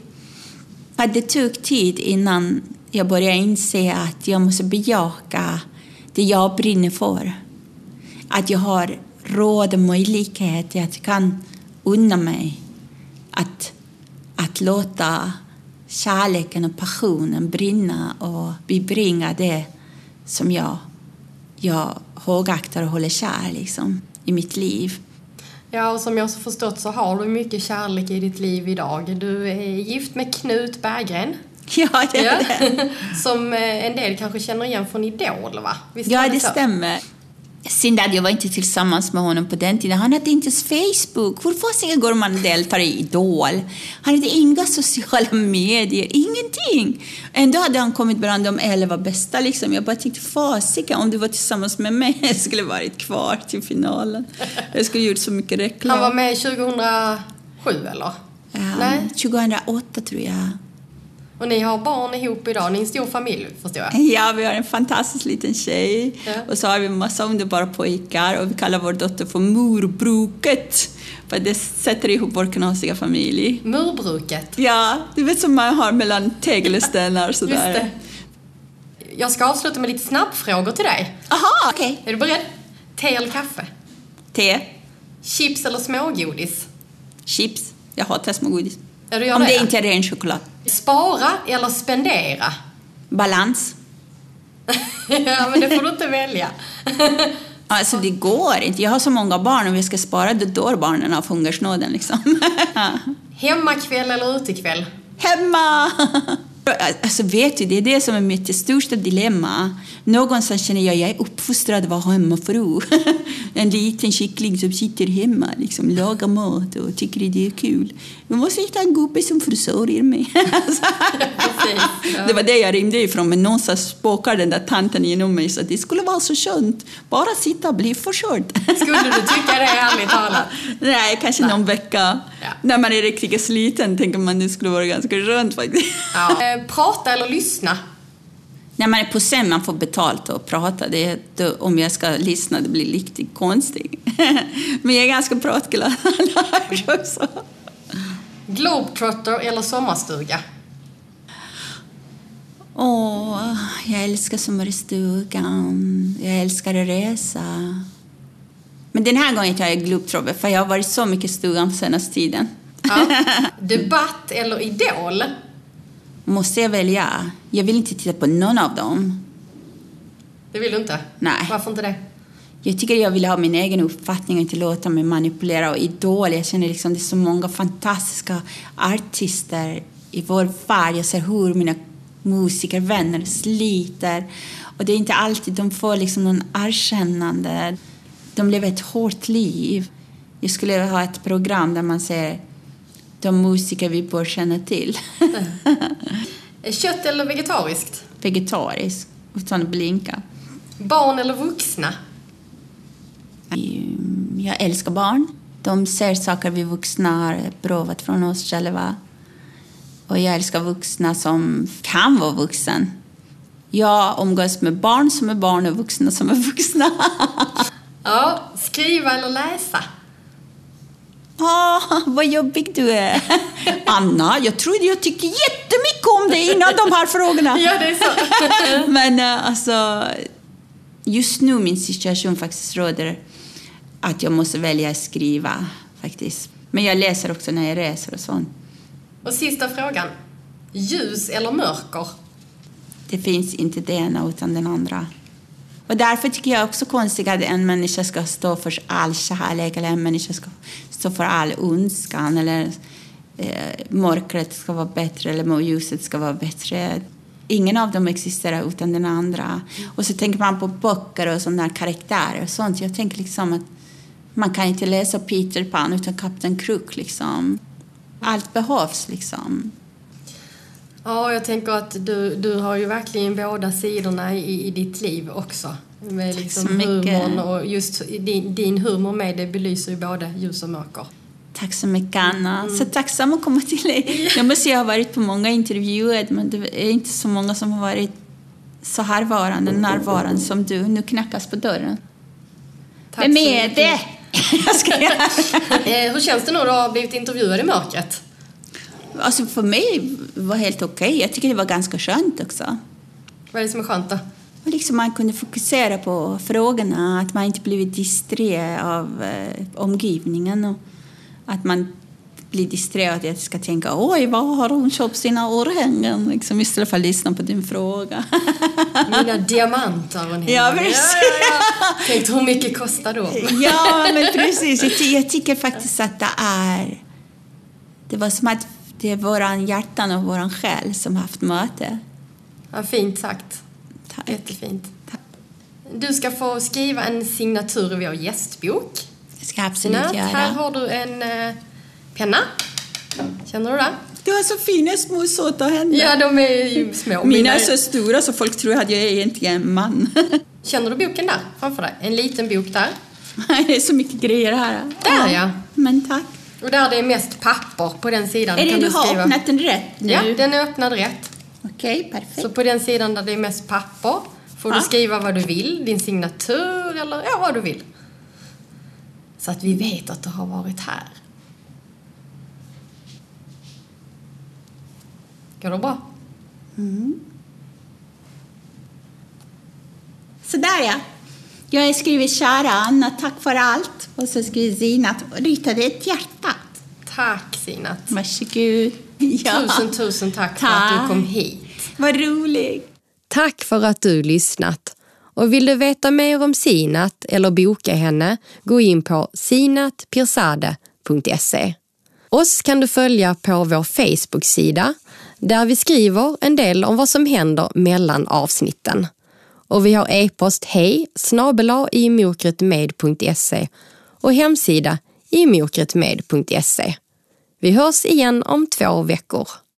B: Det tog tid innan jag började inse att jag måste bejaka det jag brinner för. Att jag har råd och möjlighet, att jag kan unna mig att, att låta kärleken och passionen brinna och bibringa det som jag, jag högaktar och håller kär liksom, i mitt liv.
D: Ja, och som jag har förstått så har du mycket kärlek i ditt liv idag. Du är gift med Knut Berggren.
B: Ja, det,
D: Ja.
B: det.
D: Som eh, en del kanske känner igen från Idol, va? Visst
B: ja, det
D: så?
B: stämmer. Synd att jag var inte tillsammans med honom på den tiden. Han hade inte ens Facebook. Hur fasiken går man och deltar i Idol? Han hade inga sociala medier, ingenting. Ändå hade han kommit bland de elva bästa. Liksom. Jag bara tänkte, fasiken, om du var tillsammans med mig jag skulle varit kvar till finalen. Jag skulle gjort så mycket reklam.
D: Han var med 2007, eller?
B: Ja,
D: Nej.
B: 2008 tror jag.
D: Och ni har barn ihop idag. Ni är en stor familj, förstår jag.
B: Ja, vi har en fantastisk liten tjej.
D: Ja.
B: Och så har vi massa underbara pojkar och vi kallar vår dotter för Morbruket. För det sätter ihop vår knasiga familj.
D: Murbruket.
B: Ja, du vet som man har mellan tegelstenar och sådär.
D: Just det. Jag ska avsluta med lite snabbfrågor till dig.
B: Aha, okej.
D: Är du beredd? Te eller kaffe?
B: Te,
D: Chips eller smågodis?
B: chips. Jag hatar smågodis.
D: Ja, du gör
B: Om
D: det,
B: det inte är ren choklad.
D: Spara eller spendera?
B: Balans.
D: ja, men det får du inte välja.
B: Alltså det går inte. Jag har så många barn och om jag ska spara då dör barnen av hungersnöden liksom.
D: Hemmakväll eller utekväll?
B: Hemma! Alltså vet du, det är det som är mitt största dilemma. Någonstans känner jag att jag är uppfostrad att vara hemmafru. En liten kyckling som sitter hemma, liksom, lagar mat och tycker det är kul. Jag måste hitta en gubbe som försörjer mig. Alltså.
D: Ja.
B: Det var det jag ringde ifrån, men någonstans spåkar den där tanten inom mig så att det skulle vara så skönt. Bara sitta och bli försörjd.
D: Skulle du tycka det ärligt talat?
B: Nej, kanske någon vecka. När man är riktigt sliten tänker man det skulle vara ganska skönt faktiskt.
D: Ja. Eh, prata eller lyssna?
B: När man är på scen man får betalt att prata. Det då, om jag ska lyssna det blir riktigt konstigt. Men jag är ganska pratglad annars också.
D: Globetrotter eller sommarstuga?
B: Åh, jag älskar sommarstugan. Jag älskar att resa. Men den här gången tar jag Globetrotter för jag har varit så mycket i stugan senaste tiden.
D: Ja. Debatt eller Idol?
B: Måste jag välja? Jag vill inte titta på någon av dem.
D: Det vill du inte?
B: Nej.
D: Varför inte det?
B: Jag tycker jag vill ha min egen uppfattning och inte låta mig manipulera. Och Idol, jag känner liksom det är så många fantastiska artister i vår värld. Jag ser hur mina musikervänner sliter. Och det är inte alltid de får liksom någon erkännande. De lever ett hårt liv. Jag skulle ha ett program där man ser de musiker vi bör känna till.
D: Kött eller vegetariskt?
B: Vegetariskt, utan att blinka.
D: Barn eller vuxna?
B: Jag älskar barn. De ser saker vi vuxna har provat från oss själva. Och jag älskar vuxna som kan vara vuxen. Jag umgås med barn som är barn och vuxna som är vuxna.
D: Ja, skriva eller läsa?
B: Åh, vad jobbig du är. Anna, jag trodde jag tyckte jättemycket om dig innan de här frågorna.
D: Ja, det är så.
B: Men eh, alltså, just nu min situation faktiskt råder att jag måste välja att skriva faktiskt. Men jag läser också när jag reser och sånt.
D: Och sista frågan. Ljus eller mörker?
B: Det finns inte det ena utan den andra. Och därför tycker jag också konstigt att en människa ska stå för all kärlek eller en människa ska så för all ondskan eller eh, mörkret ska vara bättre eller ljuset ska vara bättre. Ingen av dem existerar utan den andra. Och så tänker man på böcker och sådana karaktärer och sånt. Jag tänker liksom att man kan inte läsa Peter Pan utan Kapten Kruk liksom. Allt behövs liksom.
D: Ja, jag tänker att du, du har ju verkligen båda sidorna i, i ditt liv också. Med liksom humorn och just din, din humor med det belyser ju både ljus och mörker.
B: Tack så mycket, Anna. Så tacksam att komma till dig. Jag måste säga, jag har varit på många intervjuer, men det är inte så många som har varit så här varande, närvarande som du. Nu knackas på dörren.
D: Tack
B: Vem är det? Jag ska...
D: Eh, hur känns det nu att ha blivit intervjuad i mörkret?
B: Alltså för mig var det helt okej. Jag tycker det var ganska skönt också.
D: Vad är det som är skönt då?
B: Och liksom man kunde fokusera på frågorna, att man inte blivit disträ av eh, omgivningen. Och att man blir disträ jag ska tänka oj, var har hon köpt sina örhängen? Liksom, istället för att lyssna på din fråga.
D: Mina diamanter och
B: Ja, precis.
D: Ja, ja. Tänkte hur mycket kostar de?
B: ja, men precis. Jag, jag tycker faktiskt att det är... Det var som att det är våran hjärtan och våran själ som haft möte.
D: Ja, fint sagt.
B: Tack.
D: Jättefint. Du ska få skriva en signatur i vår gästbok.
B: Det ska jag absolut
D: här
B: göra.
D: har du en eh, penna. Känner du det?
B: Du har så fina små söta händer.
D: Ja, de är ju små.
B: Mina är så stora så folk tror att jag är egentligen en man.
D: Känner du boken där framför dig? En liten bok där.
B: det är så mycket grejer här.
D: Där, ja.
B: Men tack.
D: Och där det är mest papper på den sidan.
B: Är det
D: kan
B: du
D: du
B: har
D: skriva.
B: öppnat den rätt nu?
D: Ja, den är öppnad rätt.
B: Okej, perfekt.
D: Så på den sidan där det är mest papper får
B: Ja.
D: du skriva vad du vill, din signatur eller ja, vad du vill. Så att vi vet att du har varit här. Går det bra?
B: Sådär ja. Jag har skrivit kära Anna, tack för allt. Och så skriver Zina och ritade ett hjärta.
D: Tack Sinat.
B: Varsågod. Ja.
D: Tusen, tusen tack, för att du
B: Tack.
D: kom hit.
B: Vad roligt.
D: Tack för att du lyssnat. Och vill du veta mer om Sinat eller boka henne, gå in på sinatpirzadeh.se. Oss kan du följa på vår Facebook-sida där vi skriver en del om vad som händer mellan avsnitten. Och vi har e-post hej imokretmed.se och hemsida imokretmed.se. Vi hörs igen om två veckor.